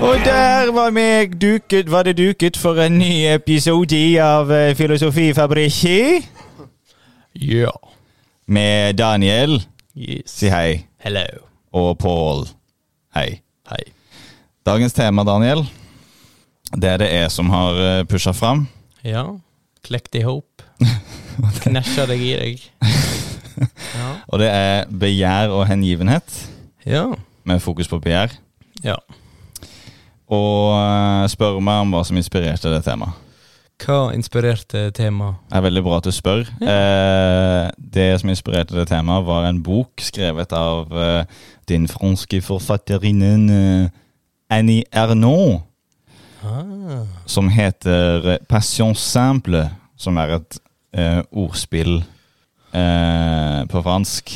Og der var, meg duket, var det duket for en ny episode av Filosofifabrikki? Filosofifabrikken. Ja. Med Daniel, Yes. si hei, Hello. og Pål, hei. Hei. Dagens tema, Daniel, det er det jeg som har pusha fram. Ja. Klekt i hop. Knæsja deg i deg. Ja. Og det er begjær og hengivenhet, Ja. med fokus på begjær. ja. Og eh, spør meg om hva som inspirerte det temaet. Hva inspirerte temaet? Det er veldig bra at du spør. Eh, det som inspirerte det temaet, var en bok skrevet av eh, din franske forfatterinnen eh, Annie Ernaux, Ah. som heter Passion simple, som er et eh, ordspill eh, på fransk.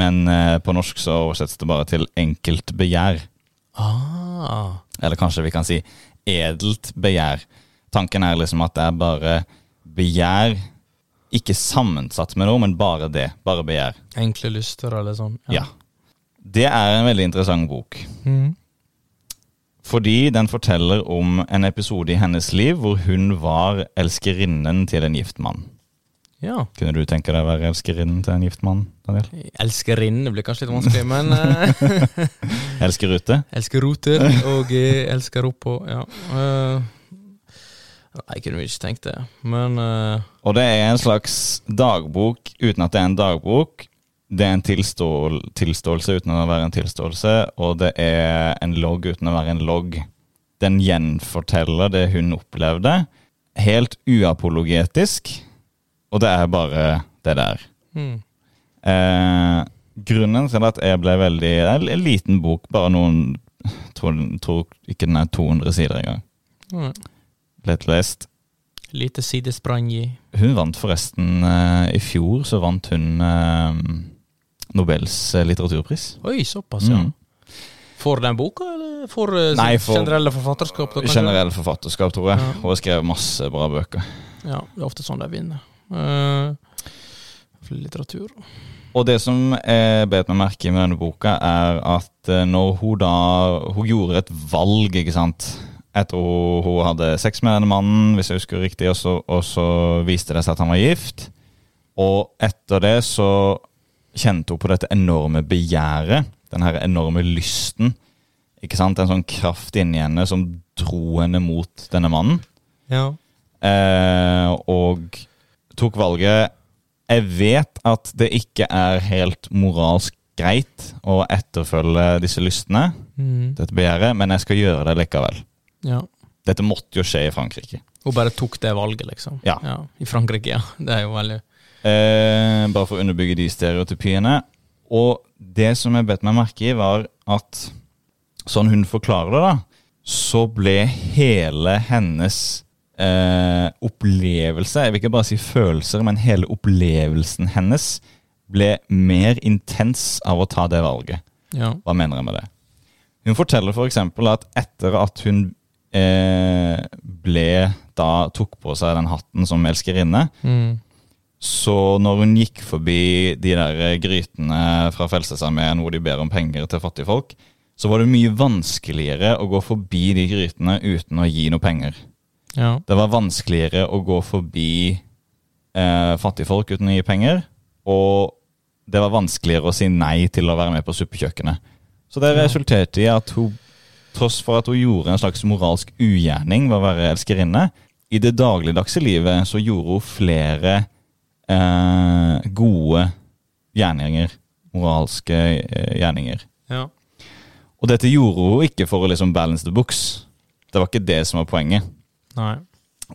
Men eh, på norsk så oversettes det bare til enkelt begjær. ah. Eller kanskje vi kan si edelt begjær. Tanken er liksom at det er bare begjær, ikke sammensatt med noe, men bare det. Bare begjær. Enkle lyster eller sånn? Ja. Det er en veldig interessant bok. Mm. Fordi den forteller om en episode i hennes liv hvor hun var elskerinnen til en gift mann. Ja. Kunne du tenke deg å være elskerinnen til en gift mann, Daniel? Elskerinne blir kanskje litt vanskelig, men Elsker Elskerute? elsker roter og eh, elsker oppå, ja. Eh, nei, jeg kunne ikke tenkt det, men uh, Og det er en slags dagbok uten at det er en dagbok. Det er en tilstål, tilståelse uten å være en tilståelse, og det er en logg uten å være en logg. Den gjenforteller det hun opplevde, helt uapologetisk, og det er bare det der. Mm. Eh, grunnen til at jeg ble veldig Det er en liten bok, bare noen Tror, tror ikke den er 200 sider engang. Nei. Lettlest. Lite sidesprang i Hun vant forresten eh, I fjor så vant hun eh, Nobels eh, litteraturpris. Oi, såpass, ja. Mm. For den boka, eller for, eh, Nei, for- generelle forfatterskap? Da, generelle forfatterskap, tror jeg. Ja. Hun har skrevet masse bra bøker. Ja, det er ofte sånn de vinner. Uh, litteratur. Og det som jeg bet meg merke i med denne boka, er at eh, når hun da Hun gjorde et valg, ikke sant. Etter hun, hun hadde sex med denne mannen, hvis jeg husker riktig, og så, og så viste det seg at han var gift. Og etter det så kjente hun på dette enorme begjæret. Den her enorme lysten. Ikke sant? En sånn kraft inni henne som dro henne mot denne mannen. Ja. Eh, og tok valget Jeg vet at det ikke er helt moralsk greit å etterfølge disse lystene, Mm. dette begjæret, men jeg skal gjøre det likevel. ja. Dette måtte jo skje i Frankrike. Hun bare tok det valget, liksom. Ja. I Frankrike, ja. Det er jo veldig Eh, bare for å underbygge de stereotypiene. Og det som jeg bet meg merke i, var at sånn hun forklarer det, da, så ble hele hennes eh, opplevelse Jeg vil ikke bare si følelser, men hele opplevelsen hennes ble mer intens av å ta det valget. Ja. Hva mener jeg med det? Hun forteller f.eks. at etter at hun eh, ble da tok på seg den hatten som elskerinne, Mm. så når hun gikk forbi de der grytene fra Frelsesarmeen hvor de ber om penger til fattige folk, så var det mye vanskeligere å gå forbi de grytene uten å gi noe penger. Ja. Det var vanskeligere å gå forbi eh, fattigfolk uten å gi penger, og det var vanskeligere å si nei til å være med på suppekjøkkenet. Så det resulterte i at hun, tross for at hun gjorde en slags moralsk ugjerning ved å være elskerinne, i det dagligdagse livet så gjorde hun flere eh, gode gjerninger. Moralske eh, gjerninger. ja. Og dette gjorde hun ikke for å liksom balance the books. Det var ikke det som var poenget. Nei.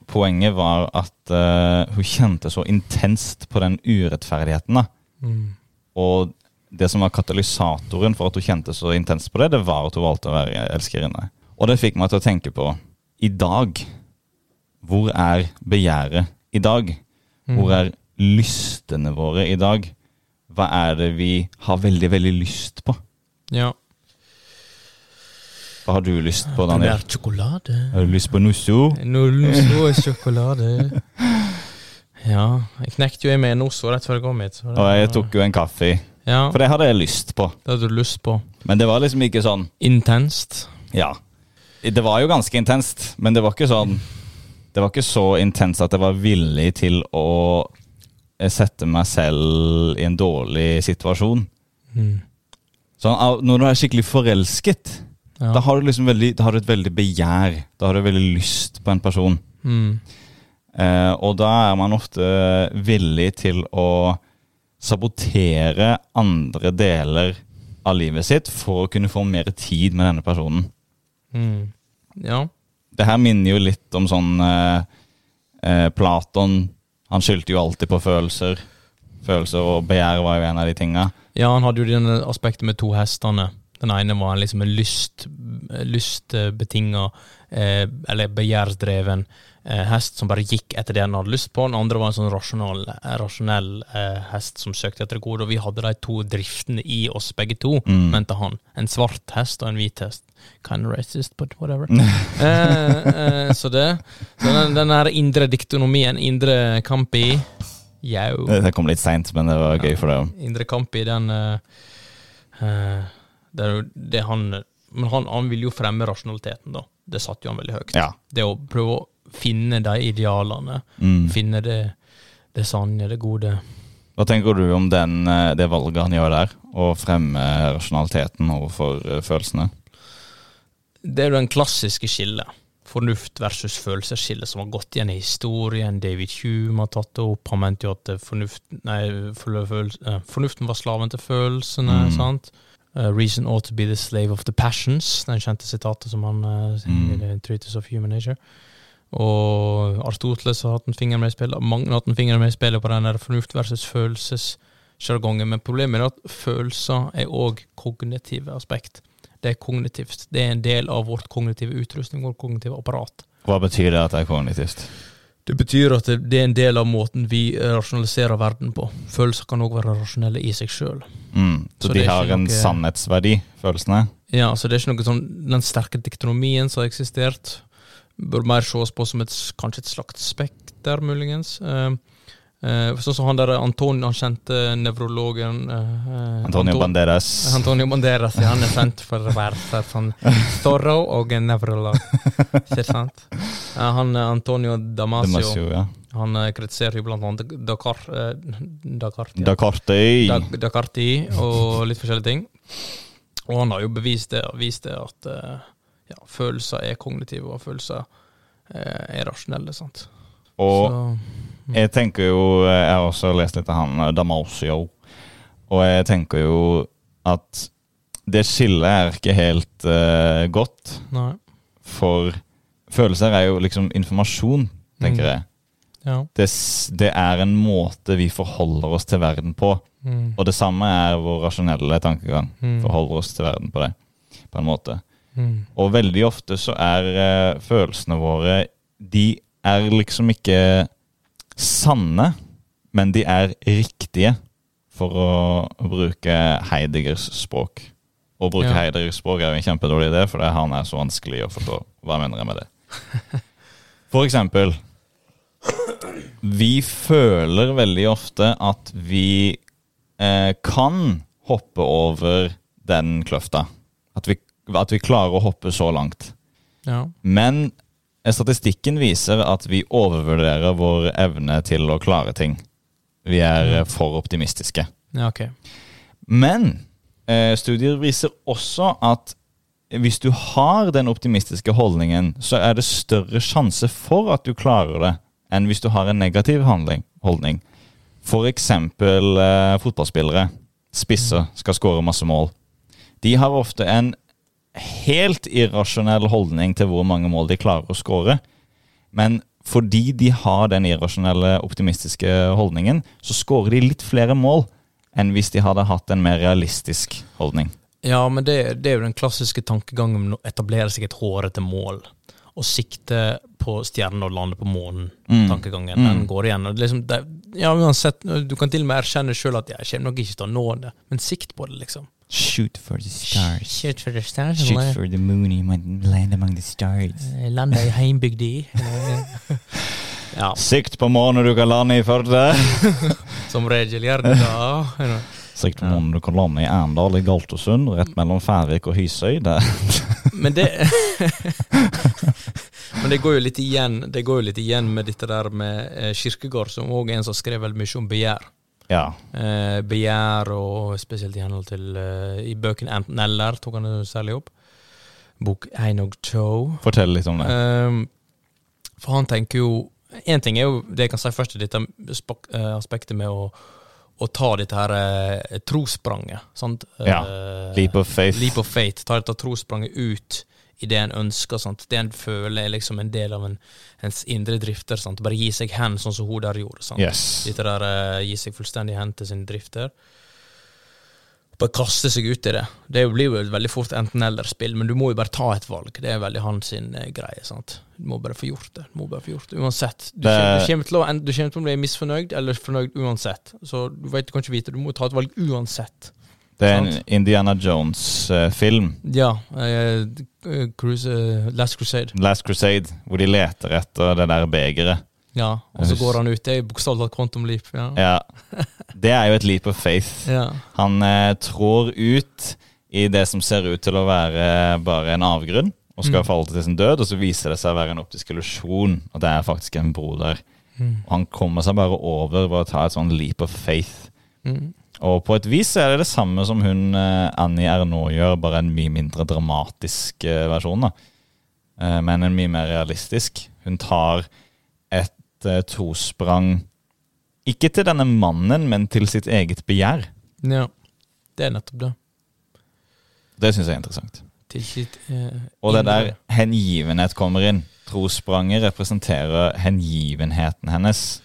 Poenget var at uh, hun kjente så intenst på den urettferdigheten. da. Mm. Og det som var katalysatoren for at hun kjente så intenst på det, det var at hun valgte å være elskerinne. Og det fikk meg til å tenke på i dag. Hvor er begjæret i dag? Hvor er lystene våre i dag? Hva er det vi har veldig, veldig lyst på? Ja. Hva har du lyst på, Det Daniel? er sjokolade. Har du lyst på nosso? Nosso sjokolade. Ja. Jeg knekte jo i meg Nusso rett før jeg kom hit. Og jeg tok jo en kaffe, Ja, for det hadde jeg lyst på. det hadde du lyst på. Men det var liksom ikke sånn Intenst. Ja. Det var jo ganske intenst, men det var ikke sånn Det var ikke så intenst at jeg var villig til å sette meg selv i en dårlig situasjon. Mm. Sånn, når du er skikkelig forelsket, Ja. da har du liksom veldig, da har du et veldig begjær. Da har du veldig lyst på en person. Mm. Eh, og da er man ofte villig til å sabotere andre deler av livet sitt for å kunne få mer tid med denne personen. Mm. Ja. Det her minner jo litt om sånn eh, eh, Platon. Han skyldte jo alltid på følelser. Følelser og begjær var jo en av de tinga. ja, han hadde jo det aspektet med to hestene. Den ene var liksom en lyst, lystbetinga, eh, eller begjærsdreven eh, hest som bare gikk etter det han hadde lyst på. Den andre var en sånn rasjonal, rasjonell eh, hest som søkte etter det gode. Og vi hadde de to driftene i oss begge to, Mm. mente han. En svart hest og en hvit hest. Kind of racist, but whatever. eh, eh, så det så den, den her indre diktonomien, indre kamp Jau. Det det kom litt seint, men det var gøy for det. Indre kamp i den eh, eh, Det er jo det han Men han, han vil jo fremme rasjonaliteten, da. Det satte jo han veldig høyt. Ja. Det å prøve å finne de idealene. Mm. Finne det, det sanne, det gode. Hva tenker du om den, eh, det valget han gjør der? Å fremme rasjonaliteten overfor eh, følelsene? Det er jo den klassiske skillet. Fornuft versus følelsesskille som har gått igjen i historien. David Hume har tatt det opp. Han mente jo at fornuft, nei, føl- eh, fornuften var slaven til følelsene. Mm. sant? Eh, reason ought to be the slave of the passions. Den kjente sitatet som han uh, Mm. i The Treatise of Human Nature. Og Aristoteles har hatt en finger med i spillet. Mange har hatt en finger med i spillet på den der fornuft versus følelsessjargongen. Men problemet er at følelser er òg kognitive aspekt. Det er kognitivt. Det er en del av vårt kognitive utrustning, vårt kognitive apparat. Hva betyr det at det er kognitivt? Det betyr at det, er en del av måten vi rasjonaliserer verden på. Følelser kan òg være rasjonelle i seg sjøl. Mm. Så, Så de har en noe- sannhetsverdi, følelsene? Ja, så det er ikke noe sånn Den sterke diktonomien som har eksistert, bør mer ses på som et, kanskje et slags spekter, muligens. Eh, eh, sånn som han der Antonio, han kjente nevrologen eh, Antonio Anto- Banderas. Antonio Banderas, ja, han er kjent for å være sånn thorough og en nevrolog. Ikke sant? Han eh, Antonio Damasio, Damasio, ja. han eh, kritiserer jo blant annet Dakar, eh, Dakar, ja. Dakarti og litt forskjellige ting. Og han har jo bevist det, vist det at eh, ja, følelser er kognitive, og følelser eh, er rasjonelle. sant? Og Så, jeg tenker jo Jeg har også lest litt av han eh, Damasio, og jeg tenker jo at det skillet er ikke helt uh, godt, nei. for følelser er jo liksom informasjon, tenker Mm. jeg. Ja. Det, det er en måte vi forholder oss til verden på. Mm. Og det samme er vår rasjonelle tankegang. Mm. Forholder oss til verden på det, på en måte. Mm. Og veldig ofte så er uh, følelsene våre De er liksom ikke sanne, men de er riktige, for å bruke Heideggers språk. Å bruke Ja. Heideggers språk er jo en kjempedårlig idé, for det, han er så vanskelig å forstå. Hva mener jeg med det? For eksempel Vi føler veldig ofte at vi eh, kan hoppe over den kløfta. At vi, at vi klarer å hoppe så langt. Ja. Men statistikken viser at vi overvurderer vår evne til å klare ting. Vi er eh, for optimistiske. ja, ok. Men eh, studier viser også at hvis du har den optimistiske holdningen, så er det større sjanse for at du klarer det, enn hvis du har en negativ handling, holdning. For eksempel eh, fotballspillere. Spisser skal skåre masse mål. De har ofte en helt irrasjonell holdning til hvor mange mål de klarer å skåre. Men fordi de har den irrasjonelle, optimistiske holdningen, så skårer de litt flere mål enn hvis de hadde hatt en mer realistisk holdning. Ja, men det, det er jo den klassiske tankegangen om å etablere seg et hårete mål. Og sikte på stjernen og lande på månen. Mm. Tankegangen. Mm. Den går igjen. Liksom, det, ja, uansett, Du kan til og med erkjenne sjøl at jeg kommer nok ikke til å nå det, men sikt på det, liksom. Shoot for the stars. Shoot for the stars. Shoot for the moon, you might land among the stars. Lande i heimbygda di. ja, Sikt på månen du kan lande i Førde. som regel gjerne, da. Sikt på månen du kan lande i Arendal i Galtosund, rett mellom Færvik og Hysøy. Men det Men det går igjen Det går jo litt igjen med dette der med eh, Kirkegård, som òg er en som skrev veldig mye om begjær. Ja. Eh, begjær, og spesielt i henhold til eh, I bøkene Enten eller tok han det særlig opp. Bok én og to. Fortell litt om det. Eh, for han tenker jo Én ting er jo det jeg kan si først, dette eh, aspektet med å, å ta dette her eh, trosspranget. Sant? Ja. Eh, Leap of faith. Leap of faith. Ta dette trosspranget ut i det en ønsker. Sant? Det en føler er liksom en del av en, ens indre drifter. Sant? Bare gi seg hen, sånn som hun der gjorde. Sant? Yes. Dette der uh, gi seg fullstendig hen til sine drifter. Bare kaste seg ut i det. Det blir jo veldig fort enten-eller-spill, men du må jo bare ta et valg. Det er veldig hans eh, greie. sant? Du må bare få gjort det. Du må bare få gjort det. Uansett. Du, Det- kommer, du, kommer til å, du kommer til å bli misfornøyd eller fornøyd uansett. Så du vet, du kan ikke vite. Du må ta et valg uansett. Det er en Indiana Jones-film. Ja. Uh, Cruise, uh, Last Crusade. Last Crusade, hvor de leter etter det der begeret. Ja. Og så går han ut. Det er bokstavelig talt Quantum Leap. Ja. Ja. Det er jo et leap of faith. ja. Han eh, trår ut i det som ser ut til å være bare en avgrunn, og skal Mm. falle til sin død, og så viser det seg å være en optisk illusjon, og det er faktisk en bro der. Mm. Og han kommer seg bare over ved å ta et sånn leap of faith. Mm. Og på et vis er det det samme som hun eh, Annie Ernaux gjør, bare en mye mindre dramatisk eh, versjon. da. Eh, Men en mye mer realistisk. Hun tar et tosprang ikke til denne mannen, men til sitt eget begjær. ja. Det er nettopp det. Det syns jeg er interessant. Til sitt eh, Og det der hengivenhet kommer inn. Trosspranget representerer hengivenheten hennes.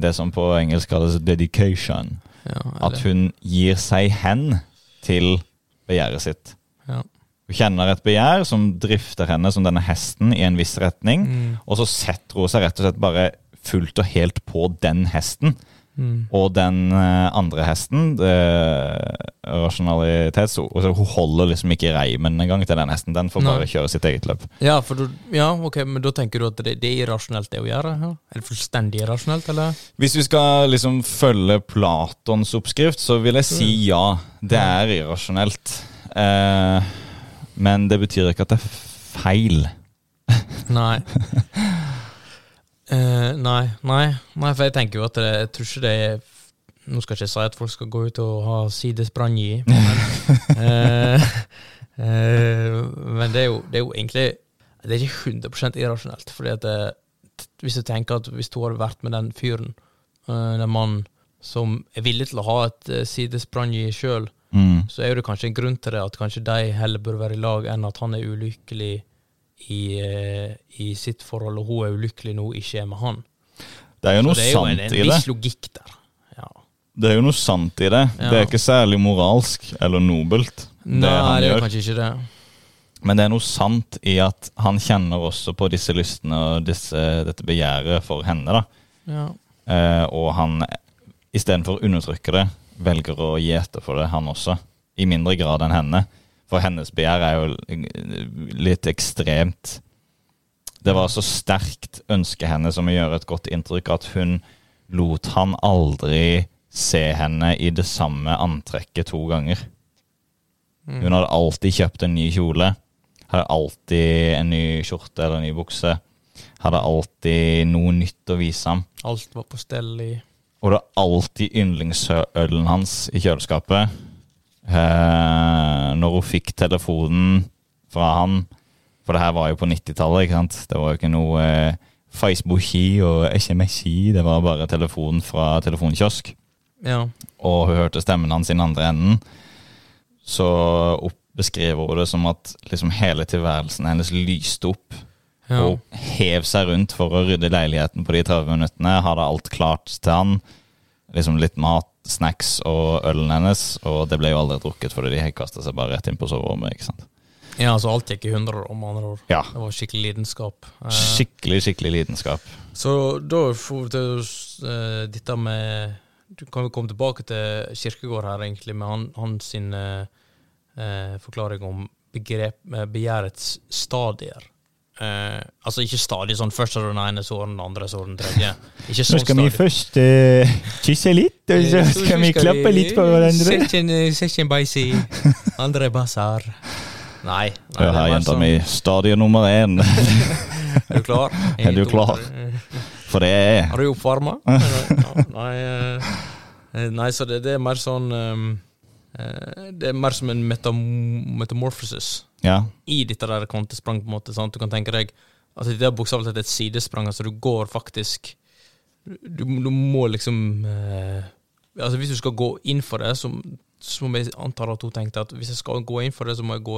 Det som på engelsk kalles dedication. Ja, At hun gir seg hen til begjæret sitt. ja. Hun kjenner et begjær som drifter henne som denne hesten i en viss retning, Mm. og så setter hun seg rett og slett bare fullt og helt på den hesten. Mm. Og den eh, andre hesten, det, rasjonalitets... Altså, hun holder liksom ikke reimen engang til den hesten. Den får Nei. bare kjøre sitt eget løp. Ja, for du, ja, ok, men da tenker du at det, det er irrasjonelt det å gjøre? Ja? Er det fullstendig irrasjonelt, eller? Hvis vi skal liksom følge Platons oppskrift, så vil jeg si ja. Det er irrasjonelt. Eh, men det betyr ikke at det er feil. Nei. Eh, nei, nei, nei, for jeg tenker jo at det, jeg tror ikke det er Nå skal jeg ikke si at folk skal gå ut og ha sidesprang i, men, uh, uh, men det, er jo, det er jo egentlig Det er ikke 100% irrasjonelt. Fordi at det, Hvis du tenker at hvis du hadde vært med den fyren, den mannen som er villig til å ha et sidesprang i sjøl, Mm. så er det kanskje en grunn til det, at kanskje de heller bør være i lag enn at han er ulykkelig i, eh, i sitt forhold, og hun er ulykkelig nå, ikke er med han. Det er jo noe det er jo en, sant en i det. viss logikk der. Ja. Det er jo noe sant i det. Ja. Det er ikke særlig moralsk eller nobelt, det Nei, han det er gjør. kanskje ikke det. Men det er noe sant i at han kjenner også på disse lystene og disse, dette begjæret for henne. da. Ja. Eh, og han, istedenfor å undertrykke det, velger å gi etter for det, han også. I mindre grad enn henne. For hennes begjær er jo litt ekstremt. Det var så sterkt ønsket hennes om å gjøre et godt inntrykk at hun lot han aldri se henne i det samme antrekket to ganger. Mm. Hun hadde alltid kjøpt en ny kjole. Hadde alltid en ny skjorte eller en ny bukse. Hadde alltid noe nytt å vise ham. Alt var på stell i Og det var alltid yndlingsølen hans i kjøleskapet. Eh, når hun fikk telefonen fra han For det her var jo på 90-tallet, ikke sant? Det var jo ikke noe eh, Facebook-ski og SMS-ski. Det var bare telefon fra telefonkiosk. Ja. Og hun hørte stemmen hans i den andre enden. Så opp, beskriver hun det som at liksom hele tilværelsen hennes lyste opp. ja. Og hev seg rundt for å rydde leiligheten på de 30 minuttene. Hadde alt klart til han. Liksom litt mat, snacks og ølen hennes. Og det ble jo aldri drukket, fordi de kasta seg bare rett inn på soverommet. ikke sant? ja, altså alt gikk i hundre år, om andre år. Ja. Det var skikkelig lidenskap. Eh, Skikkelig, skikkelig lidenskap. Så da får vi til uh, dette med Du kan jo komme tilbake til Kirkegård her, egentlig, med han, hans sin eh, eh, forklaring om begrep, eh, begjærets stadier. Eh, altså ikke stadig sånn først er det den ene, så er det den andre, så er det den tredje. Ikke sånn stadig. først uh, kysse litt, og så skal vi Sett litt på hverandre. beis i andre basar. Nei. nei Hør er her, jenta sånn- mi. Stadie nummer én. Er du klar? Er du klar? For det er Har du oppvarma? Nei, eh, nei, så det, det er mer sånn eh, Det er mer som en metam metamorphosis Ja. i dette der kvantesprang, på en måte. Sant? Du kan tenke deg at det er bokstavelig talt et sidesprang. Altså du går faktisk Du, du må liksom eh, Altså Hvis du skal gå inn for det, så, må jeg antar at hun tenkte at hvis jeg skal gå inn for det, så må jeg gå,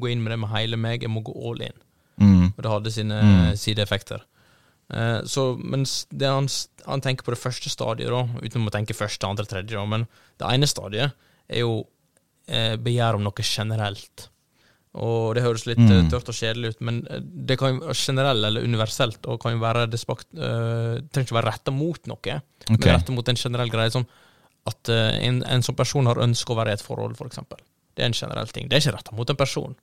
gå inn med det med hele meg. Jeg må gå all in. Mm. Og det hadde sine Mm. sideeffekter. Eh, så, mens det han, han tenker på det første stadiet, da, uten å tenke første, andre, tredje, da, men det ene stadiet er jo eh, begjær om noe generelt. Og det høres litt Mm. eh, tørt og kjedelig ut, men eh, det kan jo generelt eller universelt, og kan jo være det spakt, uh, trenger ikke være retta mot noe, okay. men retta mot en generell greie. som at uh, en, en sånn person har ønske å være i et forhold, for eksempel. Det er en generell ting. Det er ikke retta mot en person.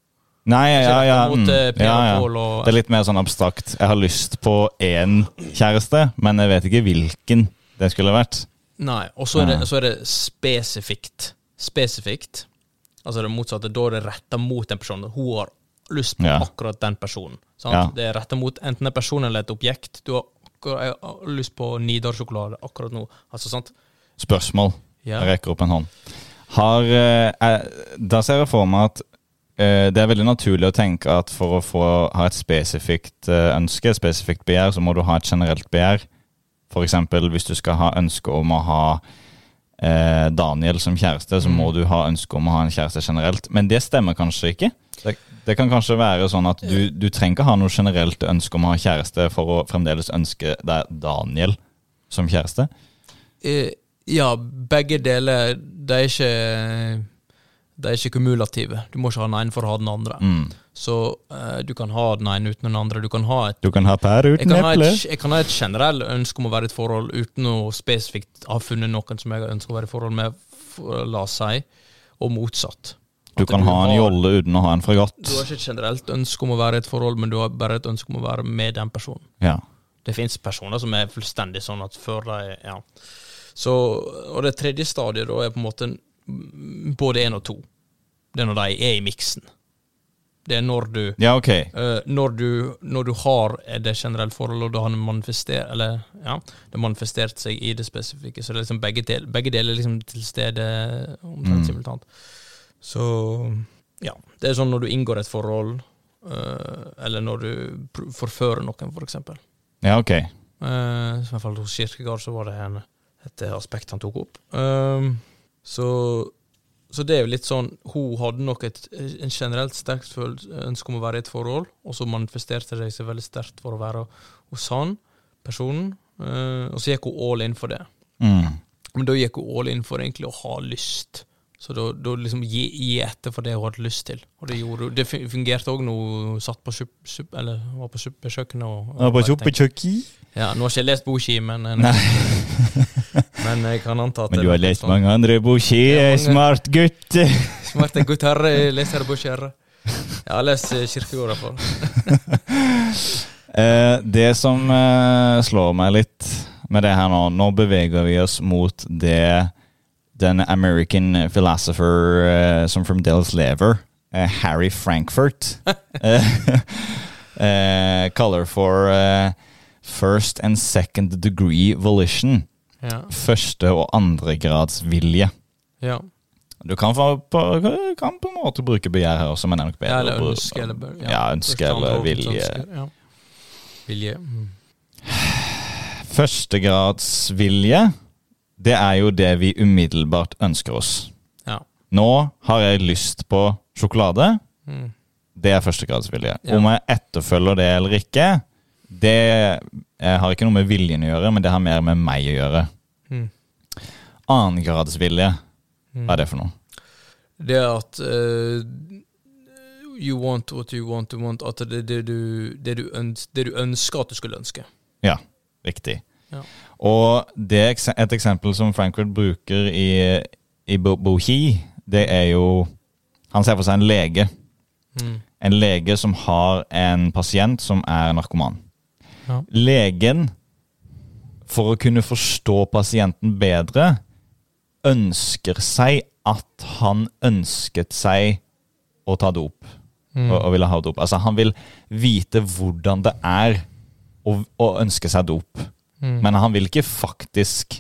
Nei, ja, ja. mot eh, ja, ja. Og Det er litt mer sånn abstrakt. Jeg har lyst på én kjæreste, men jeg vet ikke hvilken det skulle vært. Nei, og så er, det, så er det spesifikt. Spesifikt. Altså det motsatte. Da er det retta mot en person. Hun har lyst på Ja. akkurat den personen. Sant? Ja. Det er retta mot enten en person eller et objekt. Du har akkurat, lyst på Nidar-sjokolade akkurat nå. Altså, sant? Spørsmål. Ja. Jeg rekker opp en hånd. Har, eh, da ser jeg for meg at eh, det er veldig naturlig å tenke at for å få, ha et spesifikt eh, ønske, et spesifikt begjær, så må du ha et generelt begjær. F.eks. hvis du skal ha ønske om å ha eh, Daniel som kjæreste, så må Mm. du ha ønske om å ha en kjæreste generelt. Men det stemmer kanskje ikke. Det, det kan kanskje være sånn at du, du trenger ikke ha noe generelt ønske om å ha kjæreste for å fremdeles ønske deg Daniel som kjæreste. Ja, begge deler De er ikke det er ikke kumulative. Du må ikke ha den ene for å ha den andre. Mm. Så uh, du kan ha den ene uten den andre. Du kan ha et Du kan ha jeg kan, ha et, jeg kan ha et generelt ønske om å være i et forhold uten å spesifikt ha funnet noen som jeg ønsker å være i forhold med, for, la oss si, og motsatt. Du At kan ha en jolle uten å ha en fregatt. Du har ikke et generelt ønske om å være i et forhold, men du har bare et ønske om å være med den personen. Ja. Det fins personer som er fullstendig sånn at før de Ja. Så, og det tredje stadiet da er på en måte både én og to. Det er når de er i miksen. Det er når du ja, ok. Uh, når, du, når du har det generelle forholdet, og da har det manifestert Eller ja, det manifestert seg i det spesifikke, så det er liksom begge, del, begge deler er liksom til stede omtrent Mm. simultant. Så ja. Det er sånn når du inngår et forhold, uh, eller når du forfører noen, for eksempel. Ja, ok. Uh, I hvert fall hos Kirkegard så var det en, et aspekt han tok opp. Uh, så, så det er jo litt sånn Hun hadde nok et en generelt sterkt ønske om å være i et forhold, og så manifesterte det seg veldig sterkt for å være hos han, personen, eh, og så gikk hun all in for det. Mm. Men da gikk hun all in for egentlig å ha lyst. Så da, da liksom gi, gi etter for det hun hadde lyst til. Og det gjorde. Det fungerte òg når hun satt på sup, sup, eller var på suppekjøkkenet. Og, og Ja, på suppekjøkkenet? ja, nå har jeg ikke lest Boshi, men, Nei. men jeg kan anta at Men du har lest sånn- mange andre Boshi, Ja, gutt smart gutt. Smarte eh, leser herre Jeg har lest eh, Kirkegård, i hvert fall. Eh, det som eh, slår meg litt med det her nå Nå beveger vi oss mot det den American philosopher uh, som fremdeles lever, uh, Harry Frankfurt, uh, kaller for first and second degree volition. Ja. Første- og andregradsvilje. ja. Du kan, få, på, kan på en måte bruke begjær her også, men det er nok bedre ja eller ønske, eller bør- Ja, ønske eller vilje. Ønsker, Ja. Vilje. Mm. Førstegradsvilje, det er jo det vi umiddelbart ønsker oss. Ja. Nå har jeg lyst på sjokolade. Mm. Det er førstegradsvilje. Ja. Om jeg etterfølger det eller ikke, det har ikke noe med viljen å gjøre, men det har mer med meg å gjøre. Mm. Annengradsvilje, Mm. hva er det for noe? Det er at uh, You want what you want to want. At det, det, du, det, du ønsker, det du ønsker at du skulle ønske. Ja, riktig. Ja. Og det, et eksempel som Frankfurt bruker i, i Bohi, det er jo Han ser for seg en lege. Mm. En lege som har en pasient som er narkoman. Ja. Legen, for å kunne forstå pasienten bedre, ønsker seg at han ønsket seg å ta dop. Mm. og, og ville ha dop. Altså, han vil vite hvordan det er å, å ønske seg dop. Mm. Men han vil ikke faktisk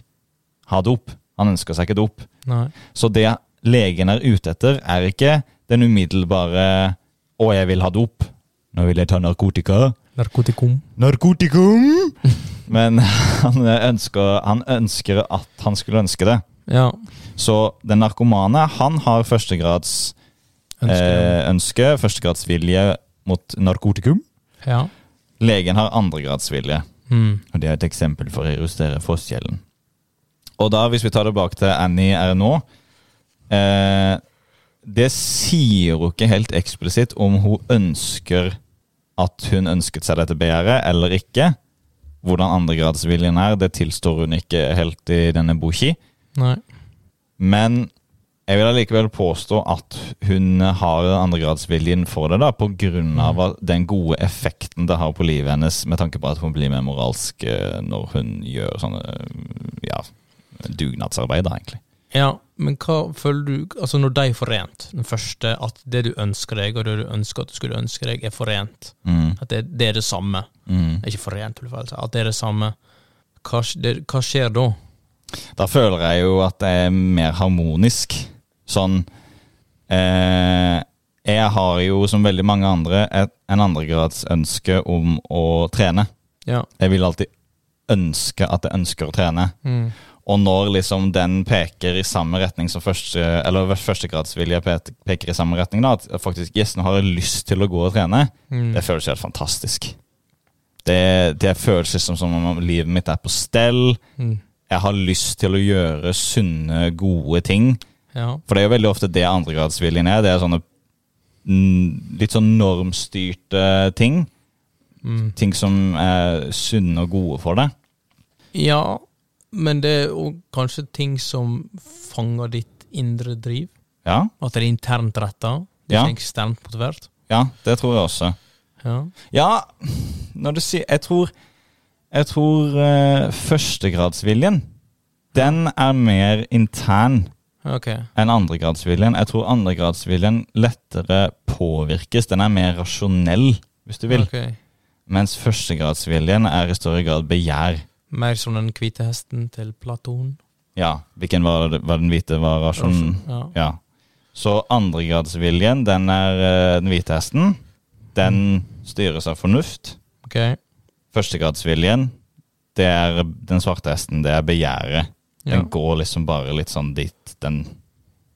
ha dop. Han ønsker seg ikke dop. Nei. Så det legen er ute etter, er ikke den umiddelbare 'Å, jeg vil ha dop'. Nå vil jeg ta narkotika. Narkotikum. Narkotikum! Men han ønsker, han ønsker at han skulle ønske det. Ja. Så den narkomane, han har førstegrads ønske, eh, ønske, førstegradsvilje mot narkotikum. Ja. Legen har andregradsvilje. Mm. Og det er et eksempel for å illustrere forskjellen. Og da, hvis vi tar det bak til Annie er nå eh, Det sier hun ikke helt eksplisitt om hun ønsker at hun ønsket seg dette begjæret eller ikke. Hvordan andregradsviljen er, det tilstår hun ikke helt i denne boki. Nei. Men jeg vil allikevel påstå at hun har andregradsviljen for det, da, på grunn av den gode effekten det har på livet hennes, med tanke på at hun blir mer moralsk eh, når hun gjør sånne ja, dugnadsarbeid, da, egentlig. Ja, men hva føler du Altså, når de er forent, den første, at det du ønsker deg, og det du ønsker at du skulle ønske deg, er forent, Mm, at det, det er det samme mm. Ikke forent, si, at det er det samme, hva, det, hva skjer da? Da føler jeg jo at det er mer harmonisk. Sånn eh, Jeg har jo, som veldig mange andre, et, en andregrads ønske om å trene. Ja. Jeg vil alltid ønske at jeg ønsker å trene. Mm. Og når liksom den peker i samme retning som første, eller førstegradsvilje peker i samme retning, da, at faktisk yes, nå har jeg lyst til å gå og trene, Mm. det føles helt fantastisk. Det, det føles liksom som om livet mitt er på stell. Mm. Jeg har lyst til å gjøre sunne, gode ting. Ja. For det er jo veldig ofte det andregradsviljen er. Det er sånne litt sånn normstyrte ting. Mm. Ting som er sunne og gode for deg. ja, men det er òg kanskje ting som fanger ditt indre driv? Ja, At det er internt retta? Det er Ja. ikke eksternt motivert? ja det tror jeg også. Ja. Ja, når du sier Jeg tror, jeg tror uh, førstegradsviljen, den er mer intern Ok. enn andregradsviljen. Jeg tror andregradsviljen lettere påvirkes. Den er mer rasjonell, hvis du vil. Okay. Mens førstegradsviljen er i større grad begjær. Mer som den hvite hesten til Platon? Ja, hvilken var, det, var den hvite var rasjonen? Ja. Ja. Så andregradsviljen, den er eh, den hvite hesten. Den styres av fornuft. Okay. Førstegradsviljen, det er den svarte hesten. Det er begjæret. Den Ja. går liksom bare litt sånn dit. Den,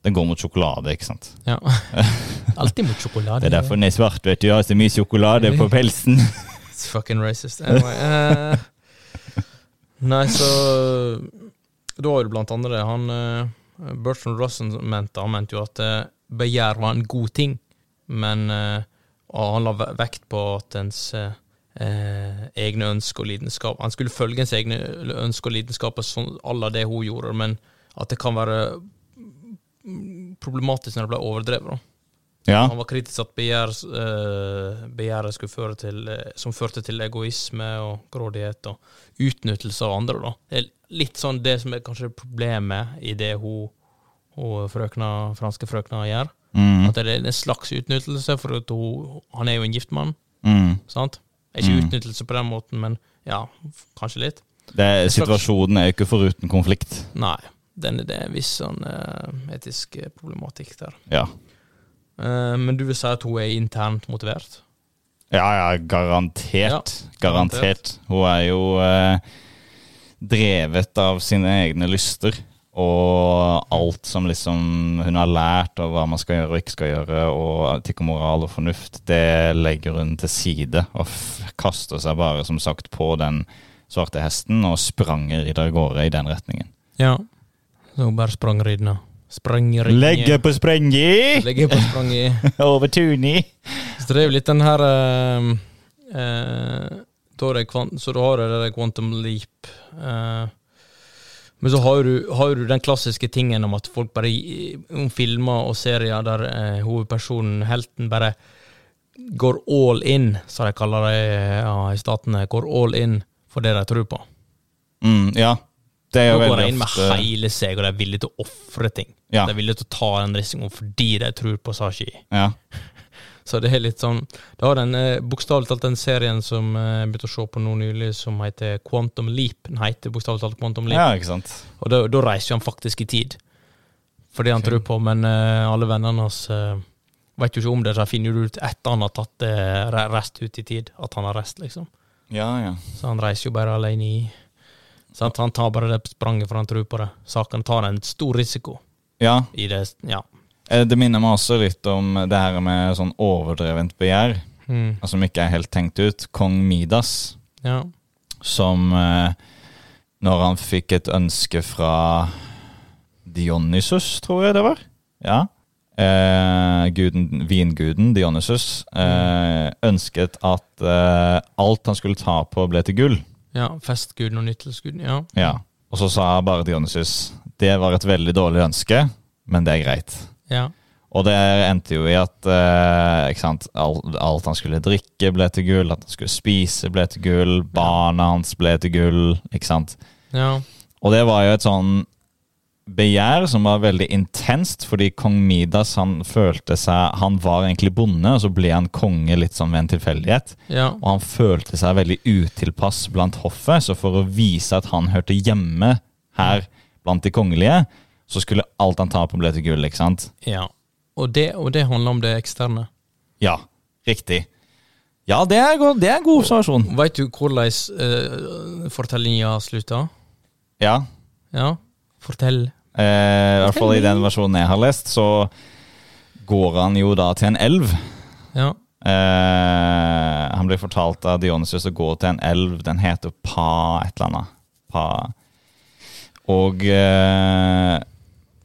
den går mot sjokolade, ikke sant. ja. Alltid mot sjokolade. Det er derfor den er svart, vet du. Jeg har så mye sjokolade på pelsen. It's fucking racist. Anyway. Uh, nei, så Da har du blant andre. Han uh, Bertrand Russell mente, han mente jo at eh, begjær var en god ting, men han la vekt på at ens eh, egne ønsker og lidenskap Han skulle følge ens egne ønsker og lidenskaper sånn à la det hun gjorde, men at det kan være problematisk når det ble overdrevet. Ja. Han var kritisk at begjær, eh, begjæret skulle føre til, eh, som førte til egoisme og grådighet og utnyttelse av andre. Da. Det er litt sånn det som er kanskje problemet i det hun, hun frøkna, franske frøkna gjør. Mm, At det er en slags utnyttelse, for hun, han er jo en gift mann. mm. sant? Ikke Mm. utnyttelse på den måten, men ja, kanskje litt. Det, situasjonen er jo ikke foruten konflikt. Nei. Den, det er en viss sånn eh, etisk eh, problematikk der. Ja. Eh, men du vil si at hun er internt motivert? Ja, ja, garantert. Ja, garantert. Hun er jo eh, drevet av sine egne lyster. Og alt som liksom hun har lært, og hva man skal gjøre og ikke skal gjøre, og etikk og moral og fornuft, det legger hun til side. Og kaster seg bare, som sagt, på den svarte hesten og spranger i av gårde i den retningen. Ja. Så hun bare sprang. Sprang. Legge på sprengi! Legge på sprengi. Over tuni! Så det er jo litt den her uh, uh, da er det kvan- Så da har du det der quantum leap. Uh, men så har du, har du den klassiske tingen om at folk bare om filmer og serier der eh, hovedpersonen, helten, bare går all in, som de kaller det ja, i statene. Går all in for det de tror på. Mm, ja. Det er Nå går de inn med hele seg, og de er villige til å ofre ting. Ja. De er villige til å ta den risikoen fordi de tror på Sashi. Ja. Så det er litt sånn Det har den eh, bokstavelig talt den serien som eh, jeg begynte å se på nå nylig, som heter Quantum Leap. Den heter bokstavelig talt Quantum Leap. Ja, ikke sant. Og da, da reiser han faktisk i tid. Fordi han okay. tror på, men uh, alle vennene hans uh, vet jo ikke om det, så finner jo ut etter han har tatt uh, rest ut i tid, at han har rest, liksom. Ja, ja. Så han reiser jo bare alene i sant? Han tar bare det spranget, for han tror på det. Saken tar en stor risiko Ja, i det. Ja. eh, det minner meg også litt om det her med sånn overdrevent begjær, Mm. som ikke er helt tenkt ut. Kong Midas, ja. som eh, når han fikk et ønske fra Dionysus, tror jeg det var. Ja. Eh, guden, vinguden Dionysus eh, ønsket at eh, alt han skulle ta på, ble til gull. Ja. Festguden og nyttelsesguden. Ja. Ja. Og så sa bare Dionysus det var et veldig dårlig ønske, men det er greit. ja. Og det endte jo i at eh, sant, alt, alt han skulle drikke, ble til gull. At han skulle spise, ble til gull. Barna hans ble til gull. ikke sant? ja. Og det var jo et sånn begjær som var veldig intenst, fordi kong Midas han følte seg Han var egentlig bonde, og så ble han konge litt sånn ved en tilfeldighet. ja. Og han følte seg veldig utilpass blant hoffet, så for å vise at han hørte hjemme her blant de kongelige, så skulle alt han tar på, bli til gull, ikke sant? ja. Og, det, og det handler om det eksterne. Ja, riktig. Ja, det er, god, det er en god observasjon. Veit du hvordan uh, fortellinga slutta? Ja. Ja, fortell. Eh, I hvert fall i den versjonen jeg har lest, så går han jo da til en elv. Ja. Eh, han blir fortalt av Dionysus å gå til en elv. Den heter Pa et eller annet. Pa. Og eh,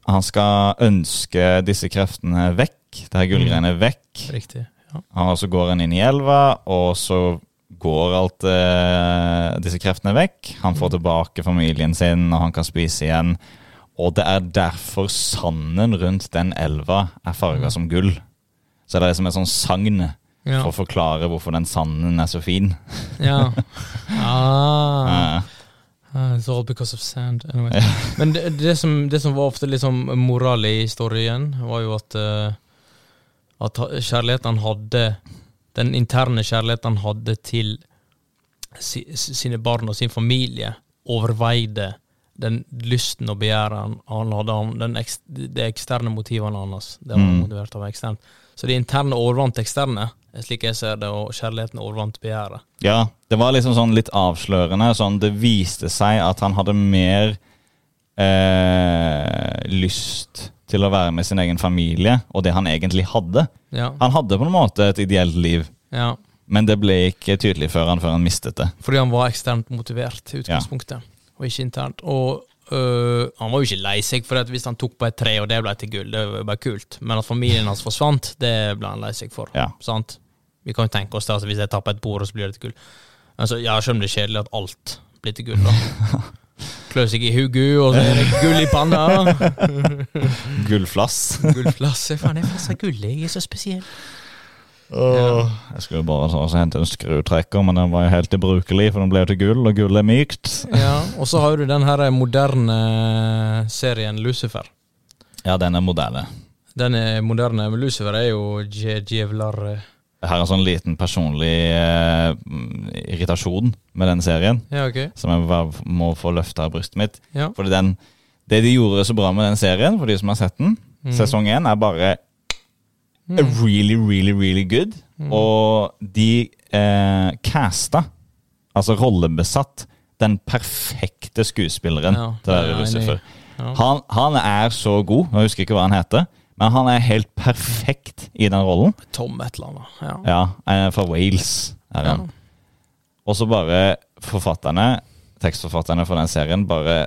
han skal ønske disse kreftene vekk. Det her gullgreiene vekk. Riktig. Ja. Han og så går han inn i elva, og så går alt eh, disse kreftene vekk. Han får tilbake familien sin, og han kan spise igjen. Og det er derfor sanden rundt den elva er farga som gull. Så det er som et sånn sagn Ja. for å forklare hvorfor den sanden er så fin. ja. Ah, ah, it's all because of sand. Anyway. Men det, det, som, det som var ofte liksom moral i historien, var jo at uh, At kjærligheten han hadde Den interne kjærligheten han hadde til si, sine barn og sin familie, overveide den lysten og begjæret han, hadde, om den ekst, de eksterne motivene hans. Det var Mm. motivert av eksternt. Så det interne overvant eksterne, slik jeg ser det, og kjærligheten overvant begjæret. ja, det var liksom sånn litt avslørende. Sånn, det viste seg at han hadde mer eh, lyst til å være med sin egen familie, og det han egentlig hadde. Ja, Han hadde på en måte et ideelt liv, ja. men det ble ikke tydelig før han, før han mistet det. Fordi han var eksternt motivert i utgangspunktet, og ikke internt. Og øh, han var jo ikke lei seg for at hvis han tok på et tre og det ble til gull, det var bare kult. Men at familien hans forsvant, det ble han lei seg for. Ja. Sant? Vi kan jo tenke oss det, altså hvis jeg tar på et bord, og så blir det til gull. Altså, ja, selv om det er kjedelig at alt blir til gull, da. Klør seg i hodet, og så er det gull i panna. Gullflass. Gullflass. Faen, jeg passer gullet. jeg er så spesiell. Åh, Jeg skulle bare så, så hente en skrutrekker, men den var jo helt ubrukelig, for den ble jo til gull, og gull er mykt. Ja, og så har du den her moderne serien Lucifer. Ja, den er moderne. Den er moderne, men Lucifer er jo dje- djevlar eh, Jeg har en sånn liten personlig eh, mm, irritasjon med den serien, Ja, okay. som jeg bare må få løfta av brystet mitt. Ja. Fordi den, det de gjorde så bra med den serien, for de som har sett den, Mm. sesong én, er bare Mm. really, really, really good. Og de eh, casta, altså rollebesatt, den perfekte skuespilleren Ja, til er. Lucifer. Han, han er så god, jeg husker ikke hva han heter, men han er helt perfekt i den rollen. Tom et eller annet. Ja. Ja, han er fra Wales er Ja. han. Og så bare forfatterne, tekstforfatterne for den serien, bare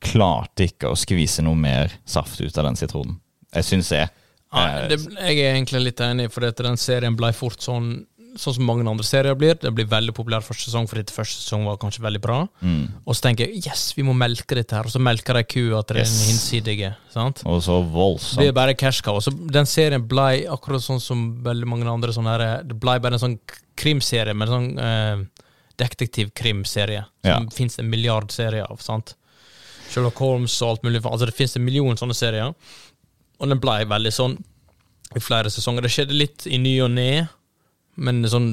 klarte ikke å skvise noe mer saft ut av den sitronen. Jeg syns jeg. Nei, Eh, det, jeg er egentlig litt enig, for den serien ble fort sånn Sånn som mange andre serier blir. Det blir veldig populær første sesong, fordi første sesong var kanskje veldig bra. mm. Og så tenker jeg yes, vi må melke dette her, og så melker de kua til den Yes. hinsidige. sant? Og så Det voldsomt. er bare cash cow. Så den serien ble akkurat sånn som veldig mange andre sånne her, Det ble bare en sånn krimserie, men en sånn eh, detektivkrimserie. Som Ja. finnes en milliard serier av. sant? Sherlock Holmes og alt mulig. Altså Det finnes en million sånne serier. Og den ble veldig sånn i flere sesonger. Det skjedde litt i ny og ne, men sånn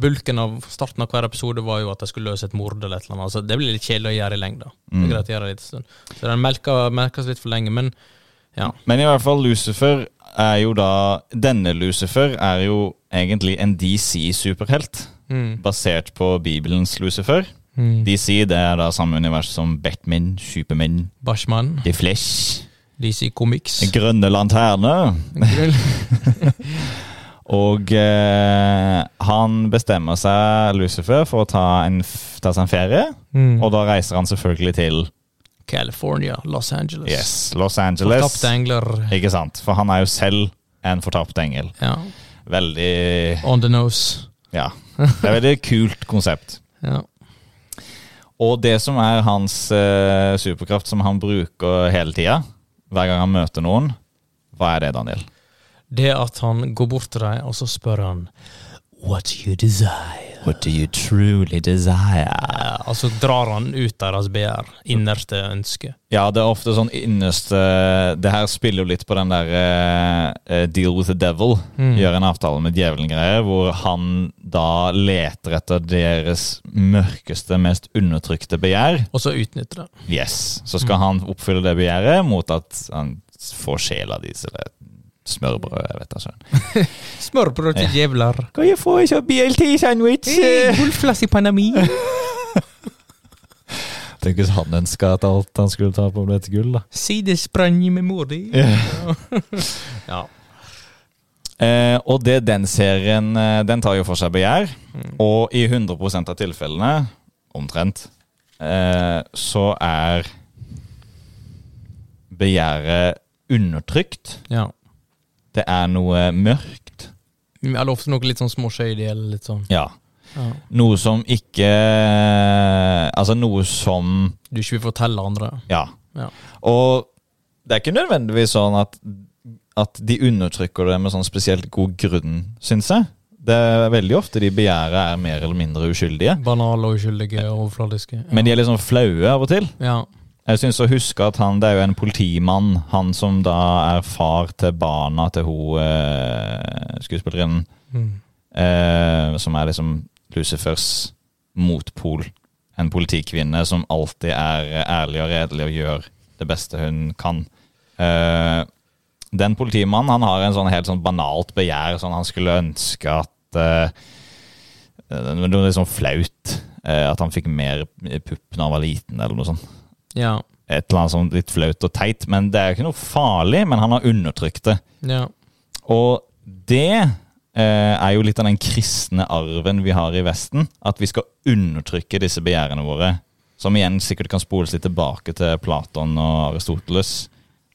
bulken av starten av hver episode var jo at de skulle løse et mord eller et eller annet. Altså, det blir litt kjedelig å gjøre i lengda. Det Mm. er greit å gjøre litt stund. Så den melka, melkes litt for lenge, men ja. Men i hvert fall Lucifer er jo da Denne Lucifer er jo egentlig en DC-superhelt. Mm. Basert på Bibelens Lucifer. Mm. DC det er da samme univers som Batman, Superman, Bashman, The Flesh, DC Comics. Grønne lanterner. Og eh, han bestemmer seg, Lucifer, for å ta, en, ta seg en ferie. Mm. Og da reiser han selvfølgelig til California, Los Angeles. yes, Los Angeles. Fortapt engler. Ikke sant? For han er jo selv en fortapt engel. Ja. Veldig On the nose. Ja. Det er et veldig kult konsept. Ja. Og det som er hans eh, superkraft, som han bruker hele tida, hver gang han møter noen, hva er det, Daniel? Det at han går bort til deg, og så spør han What do you desire? What do you truly desire? Ja, altså drar han ut deres begjær. Innerste ønske. Ja, det er ofte sånn innerste Det her spiller jo litt på den der eh, eh, deal with the devil. Mm. Gjør en avtale med djevelen-greier, hvor han da leter etter deres mørkeste, mest undertrykte begjær. Og så utnytter det. Yes. Så skal han oppfylle det begjæret mot at han får sjela deres, eller smørbrød, jeg vet ikke. Smørbrød til djevler. Kan jeg få en BLT-sandwich? Gullflass i Panami. Tenk hvis han ønska at alt han skulle ta på, ble til gull, da. Sidesprang med mor di. Ja. Eh, og det den serien eh, Den tar jo for seg begjær. Mm. Og i 100 av tilfellene, omtrent, eh, så er begjæret undertrykt. ja. Det er noe mørkt. Eller ofte noe litt sånn småskøydig eller litt sånn. Ja. Ja. Noe som ikke Altså noe som Du ikke vil fortelle andre. Ja. Ja. Og det er ikke nødvendigvis sånn at, at de undertrykker det med sånn spesielt god grunn, syns jeg. Det er veldig ofte de begjæret er mer eller mindre uskyldige. Banale og uskyldige og overfladiske. Ja. Men de er litt sånn flaue av og til. ja. Jeg syns å huske at han det er jo en politimann, han som da er far til barna til hun eh, skuespillerinnen, Mm. eh, som er liksom Lucifers motpol. En politikvinne som alltid er ærlig og redelig og gjør det beste hun kan. Eh, den politimannen han har en sånn helt sånn banalt begjær, sånn han skulle ønske at eh, Det var litt sånn flaut eh, at han fikk mer pupp når han var liten, eller noe sånt Ja. et eller annet sånn litt flaut og teit, men det er jo ikke noe farlig, men han har undertrykt det. ja. Og det eh, er jo litt av den kristne arven vi har i Vesten, at vi skal undertrykke disse begjærene våre, som igjen sikkert kan spoles litt tilbake til Platon og Aristoteles.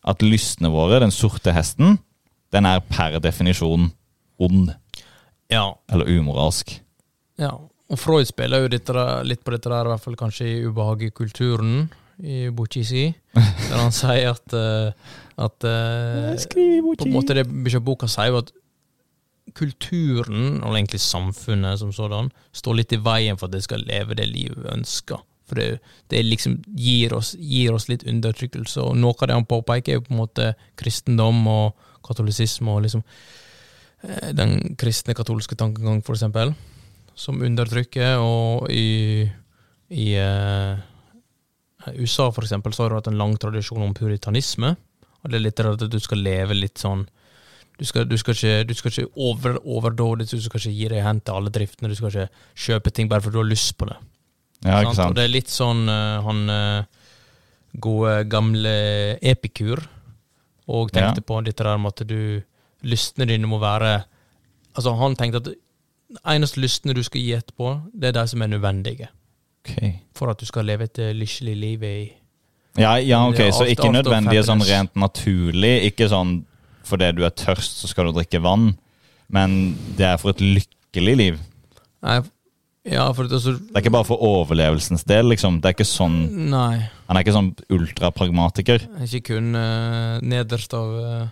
At lystene våre, den sorte hesten, den er per definisjon ond, Ja. eller umoralsk. ja. Og Freud spiller jo litt på dette der, i hvert fall kanskje i Ubehag i kulturen, i boka der han sier at, eh, at eh, på en måte det boka sier jo at kulturen, og egentlig samfunnet som sådan, står litt i veien for at det skal leve det livet vi ønsker. For det, det liksom gir oss, gir oss litt undertrykkelse, og noe av det han påpeker, er jo på en måte kristendom og katolisisme og liksom eh, den kristne katolske tankegang, for eksempel, som undertrykker, og i, i USA, for eksempel, så har du hatt en lang tradisjon om puritanisme. Og det er litt rart at du skal leve litt sånn Du skal, du skal ikke, du skal ikke over, overdådig, du skal ikke gi deg hen til alle driftene, du skal ikke kjøpe ting bare fordi du har lyst på det. Ja, ikke sant? Og det er litt sånn uh, han uh, gode, gamle Epikur og tenkte på dette der med at du Lystene dine må være Altså, han tenkte at eneste lystene du skal gi etterpå, det er de som er nødvendige Ok. for at du skal leve et eh, lykkelig liv i Ja, ja, ok, så ikke nødvendig sånn rent naturlig. Ikke sånn fordi du er tørst, så skal du drikke vann. Men det er for et lykkelig liv. Nei, ja, for at altså Det er ikke bare for overlevelsens del, liksom. Det er ikke sånn, Nei, Han er ikke sånn ultrapragmatiker. ikke kun uh, nederst av uh,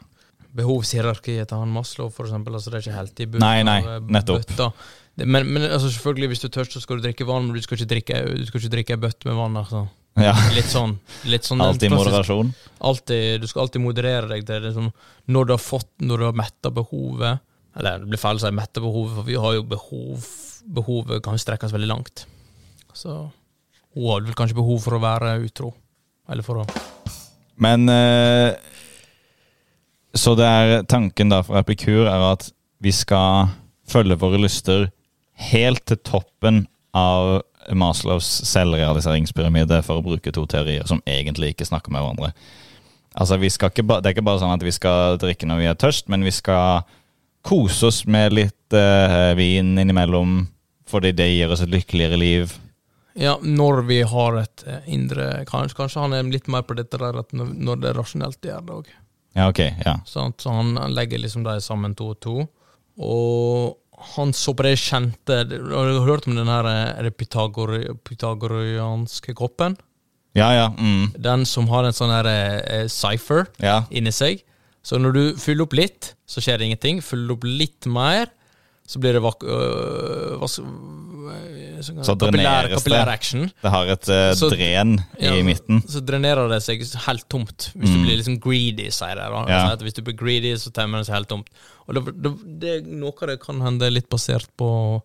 behovshierarkiet til han Maslow, for eksempel. Altså, det er ikke helt i bunnen Nei, nei, av uh, nettopp. bøtta. Det, men men altså, selvfølgelig, hvis du er tørst, så skal du drikke vann, men du skal ikke drikke, du skal ikke drikke ei bøtte med vann. Altså. Ja. Litt sånn, litt sånn alltid moderasjon. alltid, Du skal alltid moderere deg det liksom, når du har fått, når du har metta behovet Eller det blir feil å si metta behovet, for vi har jo behov Behovet kan strekkes veldig langt. Så hun hadde vel kanskje behov for å være utro. Eller for å Men eh, Så det er tanken da for Epikur er at vi skal følge våre lyster helt til toppen av Maslows selvrealiseringspyramide, for å bruke to teorier som egentlig ikke snakker med hverandre. Altså, ikke Det er ikke bare sånn at vi skal drikke når vi er tørst, men vi skal kose oss med litt uh, vin innimellom, fordi det gir oss et lykkeligere liv. Ja, når vi har et eh, indre Kanskje, kanskje han er litt mer på dette der at når, det er rasjonelt, gjør det òg. Ja, okay, Ja. Så han, han legger liksom de sammen to og to. Og han så på det kjente Har du hørt om den her eh, er det pythagori, pythagorianske koppen? Ja, ja. Mm. Den som har en sånn her eh, cypher Ja. inni seg. Så når du fyller opp litt, så skjer det ingenting. Fyller opp litt mer, så blir det vak øh, hva sånn- Så kapillær, dreneres det. kapillær action. Det har et eh, Så- dren Ja, i midten. Så drenerer det seg helt tomt, hvis du Mm. blir liksom greedy, sier de. Ja. Altså hvis du blir greedy, så temmer det seg helt tomt. Og det, det, det, Noe av det kan hende litt basert på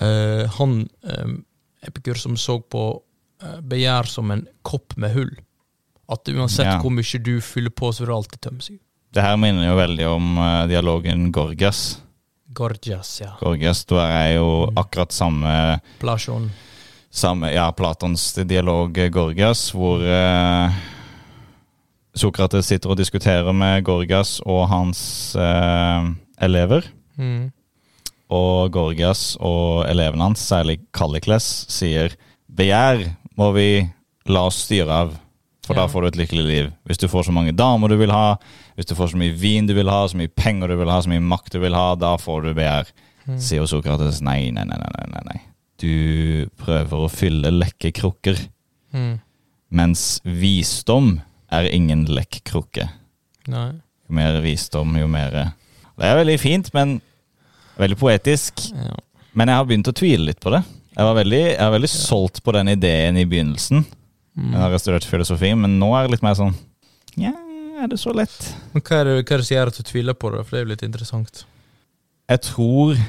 eh, han uh, Epikur som så på eh, begjær som en kopp med hull. At uansett Ja. hvor mye du fyller på, så vil det alltid tømme seg. Det her minner jo veldig om dialogen Gorgias. Gorgias, ja. Gorgias, da er jo Mm. akkurat samme, Plasjon. samme Ja, Platons dialog eh, Gorgias, hvor eh, Sokrates sitter og diskuterer med Gorgias og hans eh, elever. Mm. Og Gorgias og elevene hans, særlig Kallikles, sier begjær må vi la oss styre av, for Ja. da får du et lykkelig liv. Hvis du får så mange damer du vil ha, hvis du får så mye vin du vil ha, så mye penger du vil ha, så mye makt du vil ha, da får du begjær. Mm. Sier Sokrates nei, nei, nei, nei, nei, nei. Du prøver å fylle lekkekrukker, Mm. mens visdom er ingen lekkekrukke. Nei. Jo mer visdom, jo mer Det er veldig fint, men veldig poetisk. Ja. Men jeg har begynt å tvile litt på det. Jeg var veldig, jeg var veldig solgt på den ideen i begynnelsen. Mm. Jeg har studert filosofi, men nå er det litt mer sånn Ja, er det så lett? Men hva er, det, hva er det som gjør at du tviler på det? For det er jo litt interessant. Jeg tror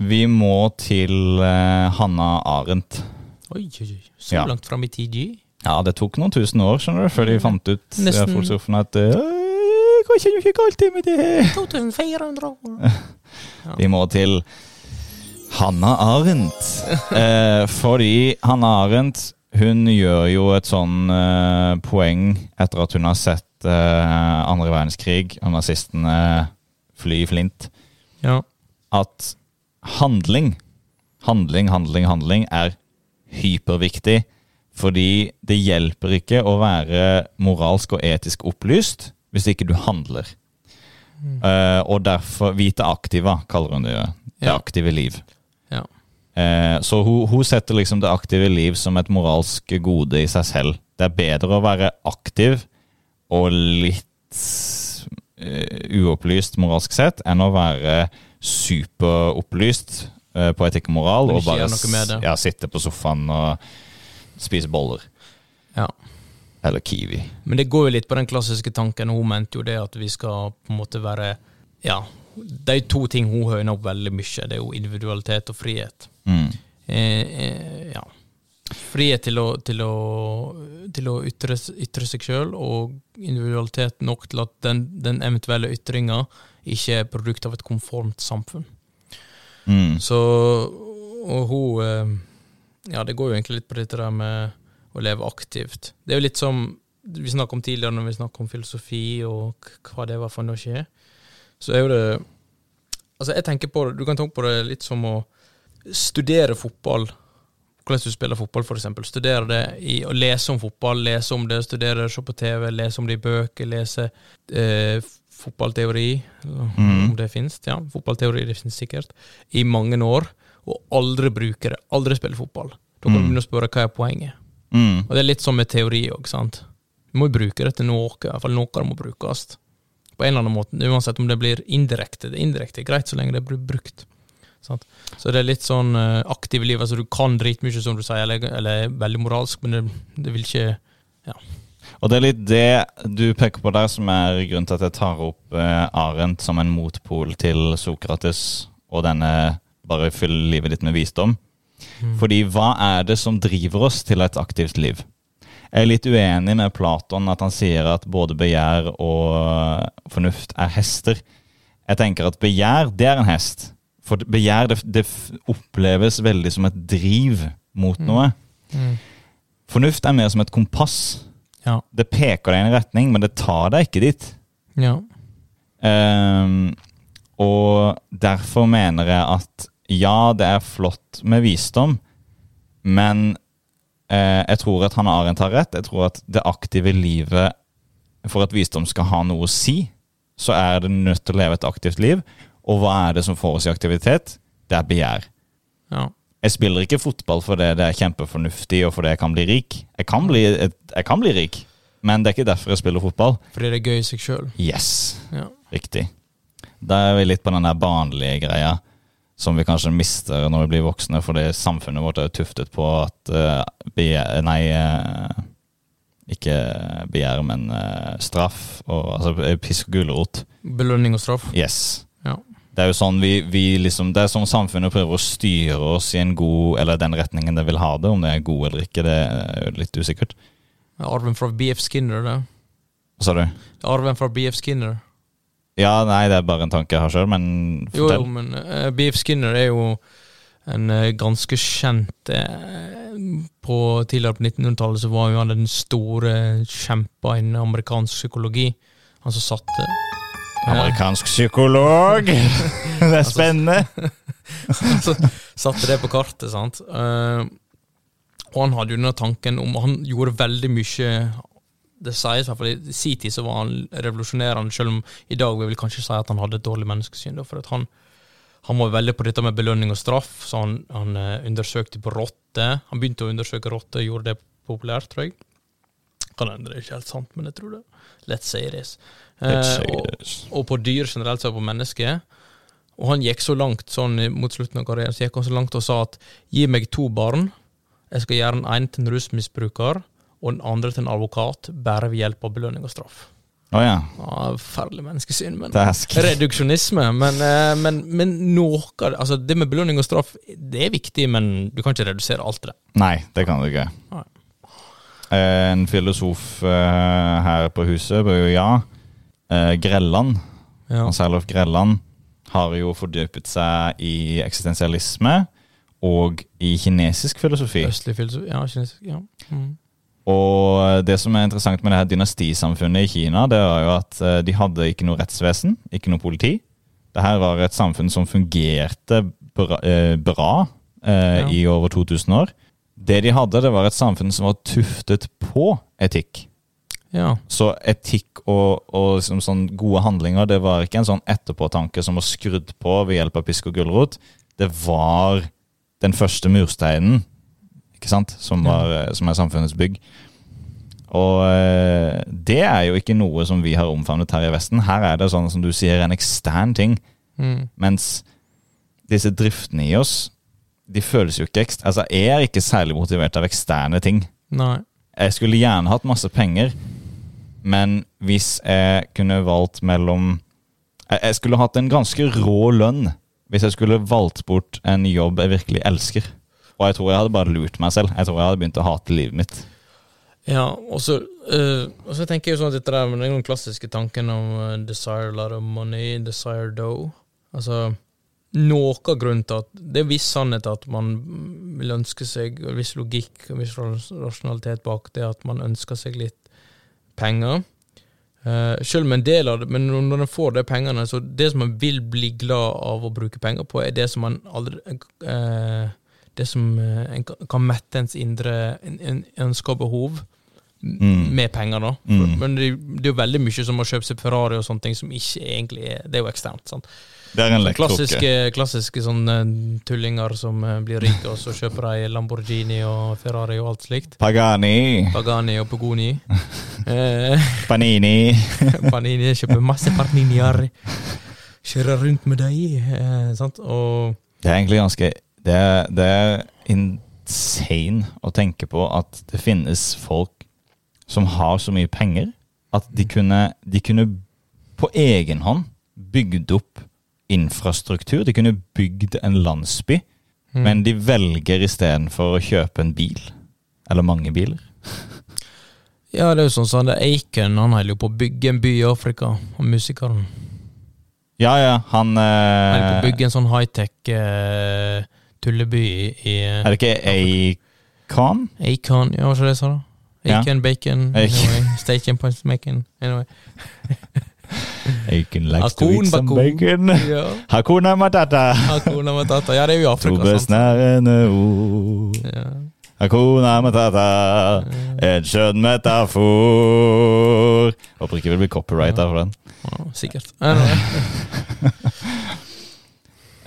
vi må til uh, Hanna Arendt. Oi, oi, oi. Så Ja. langt fram i tid? Ja, det tok noen tusen år skjønner du, før de fant ut Mm. Nesten. ja, filosofen, at eh, Jeg kjenner jo ikke galt med det. 2400 år. Vi må til Hanna Arendt. Eh, fordi Hanna Arendt hun gjør jo et sånn uh, poeng etter at hun har sett uh, andre verdenskrig og nazistene fly i flint, Ja. at handling, handling, handling, handling er hyperviktig. Fordi det hjelper ikke å være moralsk og etisk opplyst hvis ikke du handler. Eh, og derfor Vite aktiva, kaller hun det. Det Ja. aktive liv. Ja. Eh, så hun, hun setter liksom det aktive liv som et moralsk gode i seg selv. Det er bedre å være aktiv og litt eh, uopplyst moralsk sett, enn å være superopplyst eh, på etikk og moral og bare ja, sitte på sofaen og spise boller. Ja. Eller Kiwi. Men det går jo litt på den klassiske tanken. Hun mente jo det at vi skal på en måte være Ja, er to ting hun høyner opp veldig mye. Det er jo individualitet og frihet. Mm. Eh, eh, ja. Frihet til å, til å, til å ytre, ytre seg sjøl, og individualitet nok til at den, den eventuelle ytringa ikke er produkt av et konformt samfunn. Mm. Så Og hun eh, Ja, det går jo egentlig litt på dette der med å leve aktivt. Det er jo litt som vi snakket om tidligere når vi snakket om filosofi og hva det var for noe skje. Så er jo det Altså, jeg tenker på det Du kan tenke på det litt som å studere fotball. Hvordan du spiller fotball, eksempel. Studere det i, å lese om fotball, lese om det, studere, se på TV, lese om det i bøker, lese eh, fotballteori, Mhm. om det finnes. Ja, fotballteori det finnes sikkert. I mange år, og aldri bruke det. Aldri spille fotball. Da kan du Mhm. begynne å spørre hva er poenget. Mm. Og det er litt sånn med teori òg, sant. Du må jo bruke det til noe, i hvert fall noe må brukes. På en eller annen måte, uansett om det blir indirekte. Det indirekte er greit så lenge det blir brukt. Sant? Så det er litt sånn uh, aktiv liv. Altså du kan dritmye, som du sier, eller, eller er veldig moralsk, men det, det vil ikke Ja. Og det er litt det du peker på der som er grunnen til at jeg tar opp uh, Arendt som en motpol til Sokrates og denne bare fyll livet ditt med visdom. Mm. Fordi hva er det som driver oss til et aktivt liv? Jeg er litt uenig med Platon at han sier at både begjær og fornuft er hester. Jeg tenker at begjær, det er en hest. For begjær det, det oppleves veldig som et driv mot Mm. noe. Mm. Fornuft er mer som et kompass. Ja. Det peker deg i en retning, men det tar deg ikke dit. ja. Um, og derfor mener jeg at ja, det er flott med visdom, men eh, jeg tror at Hanne Arendt har rett. Jeg tror at det aktive livet For at visdom skal ha noe å si, så er det nødt til å leve et aktivt liv. Og hva er det som får oss i aktivitet? Det er begjær. ja. Jeg spiller ikke fotball fordi det er kjempefornuftig og fordi jeg kan bli rik. Jeg kan bli, jeg kan bli rik, men det er ikke derfor jeg spiller fotball. Fordi det er gøy i seg sjøl. Yes. Ja. Riktig. Da er vi litt på den der barnlige greia som vi kanskje mister når vi blir voksne, fordi samfunnet vårt er jo tuftet på at uh, begjær, Nei, uh, ikke begjær, men uh, straff. Og, altså eh, pisk og gulrot. Belønning og straff. Yes. Ja. Det er jo sånn vi, vi liksom, det er sånn samfunnet prøver å styre oss i en god, eller den retningen det vil ha det. Om det er god eller ikke, det er jo litt usikkert. Arven fra BF Skinner, det. Hva sa du? Arven fra BF Skinner. Ja, nei, det er bare en tanke jeg har sjøl, men fortell. jo, men uh, BF Skinner er jo en uh, ganske kjent uh, På Tidligere på 1900-tallet så var jo han den store kjempa innen amerikansk psykologi. Han som satte Amerikansk psykolog! det er spennende! Som satte det på kartet, sant. Og han hadde jo denne tanken om Han gjorde veldig mye Det sies i hvert fall i sin tid så var han revolusjonerende, selv om i dag vi vil kanskje si at han hadde et dårlig menneskesyn. Da, for at han, han var veldig på dette med belønning og straff, så han, han eh, undersøkte på rotter. Han begynte å undersøke rotter, gjorde det populært, tror jeg. Kan hende det er ikke helt sant, men jeg tror det. Let's say it is. Let's Eh, say og, this. og på dyr generelt, så på mennesker. Og han gikk så langt sånn mot slutten av karrieren så gikk han så langt og sa at gi meg to barn, jeg skal gjøre den ene til en rusmisbruker og den andre til en advokat, bare ved hjelp av belønning og straff. Å ja. Ja, Forferdelig menneskesyn, men. Reduksjonisme, men, eh, men, men noe Altså, det med belønning og straff, det er viktig, men du kan ikke redusere alt til det. Nei, det kan du ikke. Nei. Eh, En filosof eh, her på huset, bør jo ja, Grelland, Ja. Hans Herlof Grelland, har jo fordypet seg i eksistensialisme og i kinesisk filosofi. Østlig filosofi Ja, kinesisk. Ja. Mm. Og det som er interessant med det her dynastisamfunnet i Kina, det var jo at eh, de hadde ikke noe rettsvesen, ikke noe politi. Det her var et samfunn som fungerte bra, eh, bra eh, Ja. i over 2000 år. Det de hadde, det var et samfunn som var tuftet på etikk. ja. Så etikk og, og liksom sånn gode handlinger, det var ikke en sånn etterpåtanke som var skrudd på ved hjelp av pisk og gulrot. Det var den første mursteinen, ikke sant, som, var, eh, som er samfunnets bygg. Og eh, det er jo ikke noe som vi har omfavnet her i Vesten. Her er det sånn som du sier, en ekstern ting. Mm. Mens disse driftene i oss, de føles jo ikke ekst... Altså, jeg er ikke særlig motivert av eksterne ting. Nei. Jeg skulle gjerne hatt masse penger, men hvis jeg kunne valgt mellom Jeg jeg skulle hatt en ganske rå lønn hvis jeg skulle valgt bort en jobb jeg virkelig elsker. Og jeg tror jeg hadde bare lurt meg selv. Jeg tror jeg hadde begynt å hate livet mitt. Ja, og så så tenker jeg jo sånn at dette der med den klassiske tanken om uh, desire a lot of money, desire dough. Altså, noe av grunnen til at Det er viss sannhet at man vil ønske seg, og viss logikk og viss rasjonalitet bak det at man ønsker seg litt penger. Uh, selv om en del av det, men når en får de pengene, så det som man vil bli glad av å bruke penger på, er det som man aldri eh, Det som eh, en kan- mette ens indre ønsker og behov Mm. med penger, da. Mm. Men det, det er jo veldig mye som å kjøpe seg Ferrari og sånne ting som ikke egentlig er Det er jo eksternt. sant? Det er en Så klassiske, klassiske sånne tullinger som eh, blir rike, og så kjøper de Lamborghini og Ferrari og alt slikt. Pagani, Pagani og Pogoni. Eh, Panini Panini kjøper masse Paninier. Kjører rundt med dem. Eh, sant? Og Det er egentlig ganske Det det er insane å tenke på at det finnes folk som har så mye penger at de kunne, de kunne på egen hånd bygd opp infrastruktur. De kunne bygd en landsby, Mm. men de velger istedenfor å kjøpe en bil. Eller mange biler. Ja, det er jo sånn som Aiken, han holder jo på å bygge en by i Afrika, og musikeren. Ja, ja, han Han holder på å eh, bygge en sånn high-tech eh, tulleby i, Er det ikke Acon? Acon, ja, hva var det jeg sa da? Ja. Bacon, anyway. Station points making, anyway. Acon likes to eat some bakon. bacon. Ja, Hakuna matata. Hakuna Matata. Ja, det er jo Afrika, sant? besnærende ord. Ja. Hakuna matata. En skjønn metafor. Håper ikke vi blir copyrighta for den. Ja, sikkert.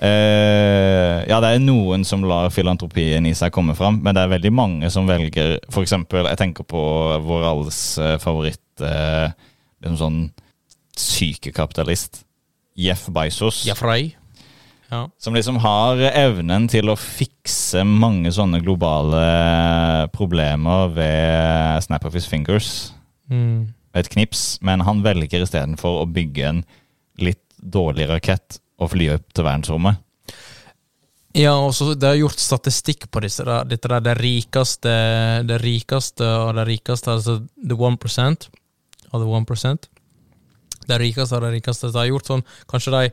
Eh, ja, det er noen som lar filantropien i seg komme fram, men det er veldig mange som velger eksempel, jeg tenker på vår alles eh, favoritt uh, liksom sånn sykekapitalist. Jeff Bezos. Jafrei. Ja. Som liksom har evnen til å fikse mange sånne globale problemer ved snap of his fingers. Mm. Et knips, men han velger istedenfor å bygge en litt dårlig rakett og fly opp til verdensrommet. Ja, og så det er gjort statistikk på disse. Da. Dette der, det rikeste Det rikeste og det rikeste, altså the one percent av the one percent. Det rikeste av det rikeste. Det har gjort sånn Kanskje de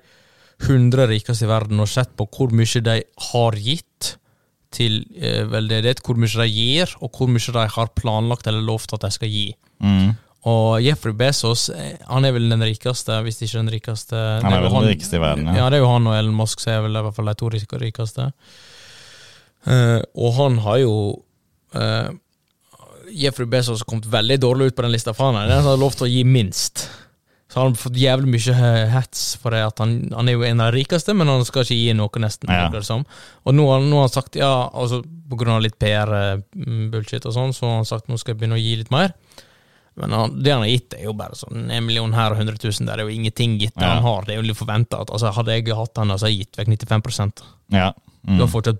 100 rikeste i verden og sett på hvor mye de har gitt til eh, veldedighet, hvor mye de gir, og hvor mye de har planlagt eller lovt at de skal gi. Mm. Og Jeffrey Bezos eh, han er vel den rikeste, hvis ikke den rikeste. Han er vel den rikeste i verden, ja. ja. det er jo han og Elon Musk som er vel i hvert fall de to rikeste. Uh, og han har jo uh, Jeffrey Bezos har kommet veldig dårlig ut på den lista, for han er den som har lov til å gi minst. Så han har fått jævlig mye hets hats for det at han, han er jo en av de rikeste, men han skal ikke gi noe, nesten. Ja. det. Og nå, nå har han sagt, ja, altså på grunn av litt PR-bullshit og sånn, så har han sagt nå skal jeg begynne å gi litt mer. Men han, det han har gitt, er jo bare sånn en million her og 100 000 der. Det er jo ingenting gitt Ja. han har. Det er jo litt forventa. Altså, hadde jeg hatt han, så hadde jeg gitt vekk 95 Ja. Mm. Du har fortsatt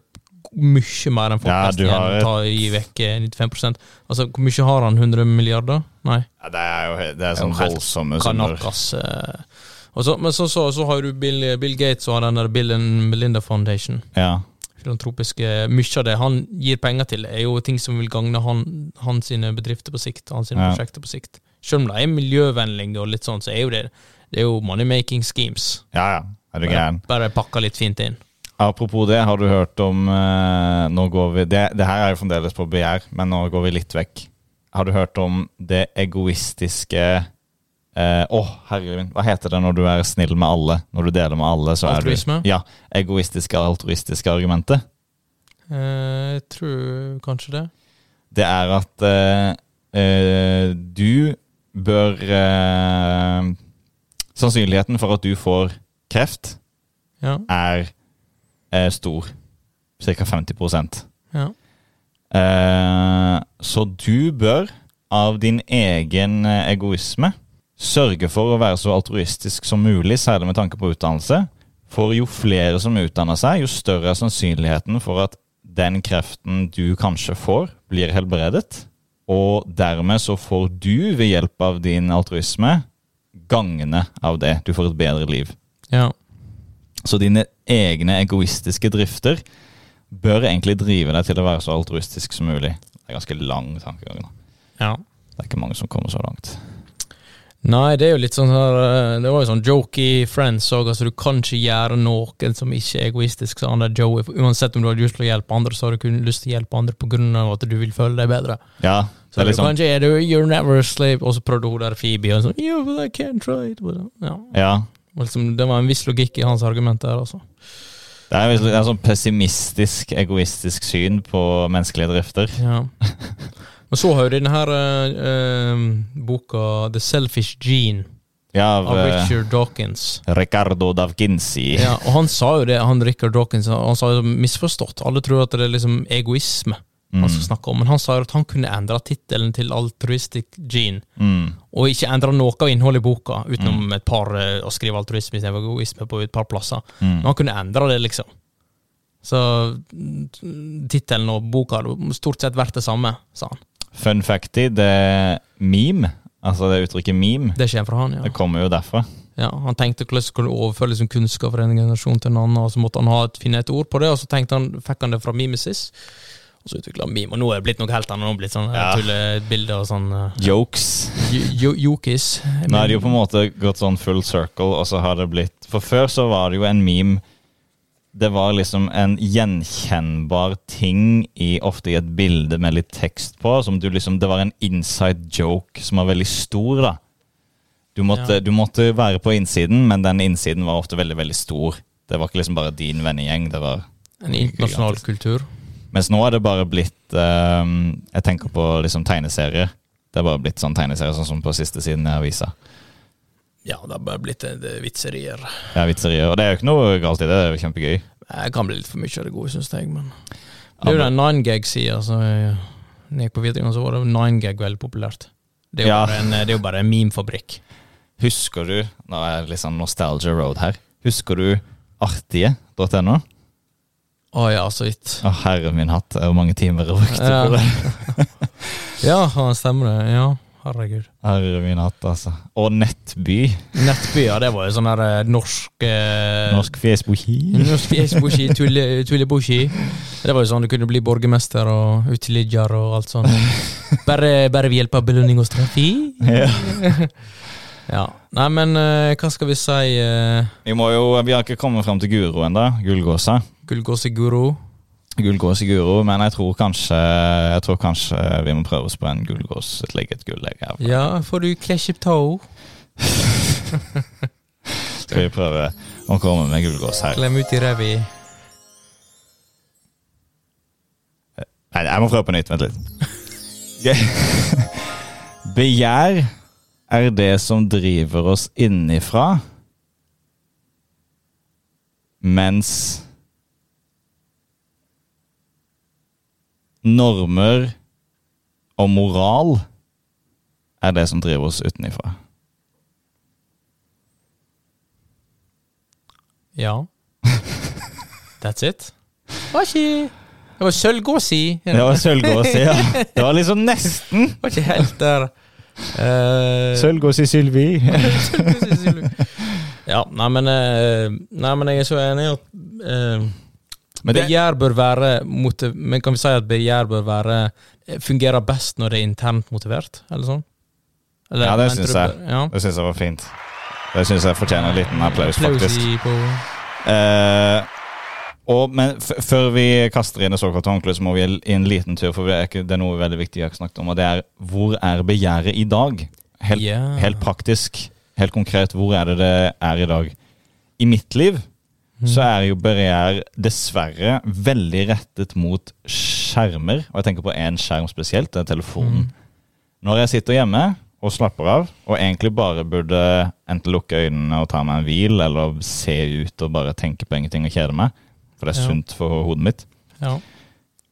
mye mer enn folk Ja, flest igjen å ta gi vekk eh, 95 Altså, hvor mye har han? 100 milliarder? Nei. Ja, det er jo det er sånn voldsomme summer. Eh. Så, men så, så, så har du Bill, Bill Gates og har den der Bill and Melinda Foundation. Ja. Filantropiske Mye av det han gir penger til, er jo ting som vil gagne han, han sine bedrifter på sikt. Han sine Ja. prosjekter på sikt. Selv om de er miljøvennlige og litt sånn, så er jo det Det er jo money-making schemes. ja, ja. Er du Bare, gæren? bare pakka litt fint inn. Apropos det, har du hørt om eh, Nå går vi det, det her er jo fremdeles på begjær, men nå går vi litt vekk. Har du hørt om det egoistiske eh, Å, herregud hva heter det når du er snill med alle? Når du deler med alle, så Altruisme? er du Ja. Egoistiske, altruistiske argumenter. Eh, jeg tror kanskje det. Det er at eh, eh, du bør eh, Sannsynligheten for at du får kreft, Ja. er eh, stor. Ca. 50 ja. Så du bør, av din egen egoisme, sørge for å være så altruistisk som mulig, særlig med tanke på utdannelse. For jo flere som utdanner seg, jo større er sannsynligheten for at den kreften du kanskje får, blir helbredet. Og dermed så får du, ved hjelp av din altruisme, gangene av det. Du får et bedre liv. ja. Så dine egne egoistiske drifter bør egentlig drive deg til å være så altruistisk som mulig. Det er ganske lang tankegang. ja. Det er ikke mange som kommer så langt. Nei, det er jo litt sånn her eh, Det var jo sånn joke i Friends òg, altså du kan ikke gjøre noen som ikke er egoistisk, sa han der Joey. Uansett om du har lyst til å hjelpe andre, så har du kun lyst til å hjelpe andre av at du vil føle deg bedre. Ja, Så det er du liksom kan ikke you're never a slave, og så prøvde hun der Phoebe, og sånn yeah, but I can't try it. Ja. Ja. Liksom, det var en viss logikk i hans argument der, altså. Det er en er sånn pessimistisk, egoistisk syn på menneskelige drifter. Ja. Men så har jo denne her eh, eh, boka The Selfish Gene Ja, av av eh, Richard Dawkins. Ricardo Davkinsi. Ja, og han sa jo det, han Richard Dawkins, han sa jo misforstått. Alle tror at det er liksom egoisme Mm. han skal snakke om, men han sa jo at han kunne endre tittelen til Altruistic Gene, Mm. og ikke endre noe av innholdet i boka, utenom et par eh, å skrive altruisme istedenfor egoisme på et par plasser. Mm. Men han kunne endre det, liksom. Så mm, tittelen og boka har stort sett vært det samme, sa han. Fun facty, det meme, altså det uttrykket meme, Det kommer fra han, ja. det kommer jo derfra. ja. Han tenkte hvordan skulle overføre liksom kunnskap fra en generasjon til en annen, og så måtte han ha et, finne et ord på det, og så tenkte han, fikk han det fra Mimesis. Og så utvikla han meme, og nå er det blitt noe helt annet. Nå er det blitt sånn Ja. tullebilder og sånn uh, Jokes. Jokis. Nå er det jo på en måte gått sånn full circle, og så har det blitt For før så var det jo en meme Det var liksom en gjenkjennbar ting i, ofte i et bilde med litt tekst på. Som du liksom, det var en inside joke som var veldig stor, da. Du måtte, Ja. du måtte være på innsiden, men den innsiden var ofte veldig, veldig stor. Det var ikke liksom bare din vennegjeng. det var En internasjonal kultur. Mens nå er det bare blitt um, Jeg tenker på liksom tegneserier. Det er bare blitt sånn tegneserier sånn som på siste siden i avisa. Ja, det har bare blitt eh, det vitserier. Ja, vitserier. Og det er jo ikke noe galt i det, det er jo kjempegøy. Det kan bli litt for mye av det gode, syns jeg, men Det er jo den 9gag-sida, altså, når jeg gikk på videregående, så var det 9gag veldig populært. Det er jo Ja. bare en, det er jo bare en memefabrikk. Husker du Nå er det litt sånn nostalgia road her. Husker du artige.no? Å ja, så vidt. Å, herre min hatt, hvor mange timer jeg brukte Ja. på det. Ja, stemmer det. Ja, herregud. Herre min hatt, altså. Og Nettby. Nettby, ja, det var jo sånn der eh, norsk eh, Norsk fjesboki. Norsk fjesbushi, tulle- Det var jo sånn du kunne bli borgermester og uteligger og alt sånt. Bare, bare ved hjelp av belønning og straffi. Ja. Ja. Nei, men eh, hva skal vi si? eh? Vi må jo, vi har ikke kommet fram til Guro da. Gullgåsa. Gullgåseguro? Gullgås i Guro, men jeg tror kanskje Jeg tror kanskje vi må prøve oss på en gullgås. Et legget gull. Ja, får du up toe? Skal vi prøve å komme med gullgås her? Klem ut i ræva. Nei, jeg må prøve på nytt. Vent litt. Begjær er det som driver oss innifra, mens normer og moral er det som driver oss utenifra. Ja. That's it. Var Det var sølvgåsi. Det var sølvgåsi, ja. Det var liksom nesten. var ikke helt der. Uh, Sølvgås i Sylvi. ja, nei, men eh, Nei, men jeg er så enig i at eh, Men begjær bør være Men kan vi si at begjær bør være eh, fungerer best når det er internt motivert, eller sånn? Eller, Ja, det syns jeg. Ja. Det syns jeg var fint. Det syns jeg fortjener en liten applaus, faktisk. på Eh, og, men før vi kaster inn det såkalte håndkleet, så må vi i en liten tur, for det er, ikke, det er noe veldig viktig jeg har snakket om, og det er hvor er begjæret i dag? Helt, yeah. helt praktisk, helt konkret, hvor er det det er i dag? I mitt liv så er jo begjær dessverre veldig rettet mot skjermer, og jeg tenker på én skjerm spesielt, er telefonen. Når jeg sitter hjemme og slapper av, og egentlig bare burde enten lukke øynene og ta meg en hvil, eller se ut og bare tenke på ingenting og kjede meg, for det er Ja. sunt for hodet mitt, Ja.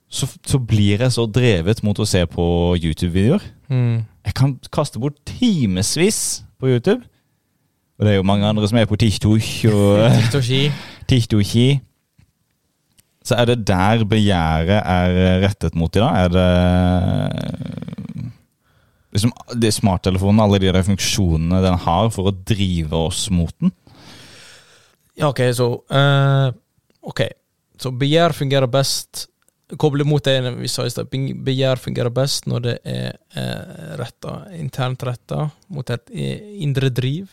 så, så blir jeg så drevet mot å se på YouTube-videoer. Mm. Jeg kan kaste bort timevis på YouTube. Og det er jo mange andre som er på TikTok og Tiktoki. TikTok. Så er det der begjæret er rettet mot i dag? Er det liksom det Smarttelefonen, alle de der funksjonene den har for å drive oss mot den? Ja, ok, så uh, Ok, så begjær fungerer best Koble mot det vi sa i stad. Begjær fungerer best når det er uh, retta, internt retta mot et eh, indre driv.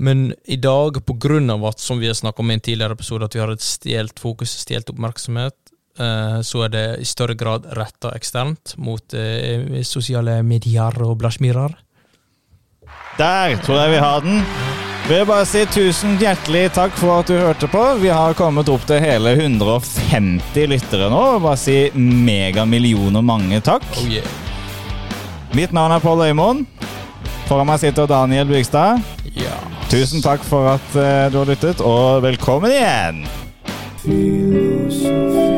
Men i dag, på grunn av at, som vi har snakket om i en tidligere episode, at vi har et stjålet fokus, stjålet oppmerksomhet, eh, så er det i større grad retta eksternt mot eh, sosiale medier og blasjmirer. Der tror jeg vi har den. Vil bare si tusen hjertelig takk for at du hørte på. Vi har kommet opp til hele 150 lyttere nå. Bare si megamillioner mange takk. Oh yeah. Mitt navn er Pål Øymoen. Foran meg sitter Daniel Bygstad. Ja. Tusen takk for at eh, du har lyttet, og velkommen igjen! Filosofi.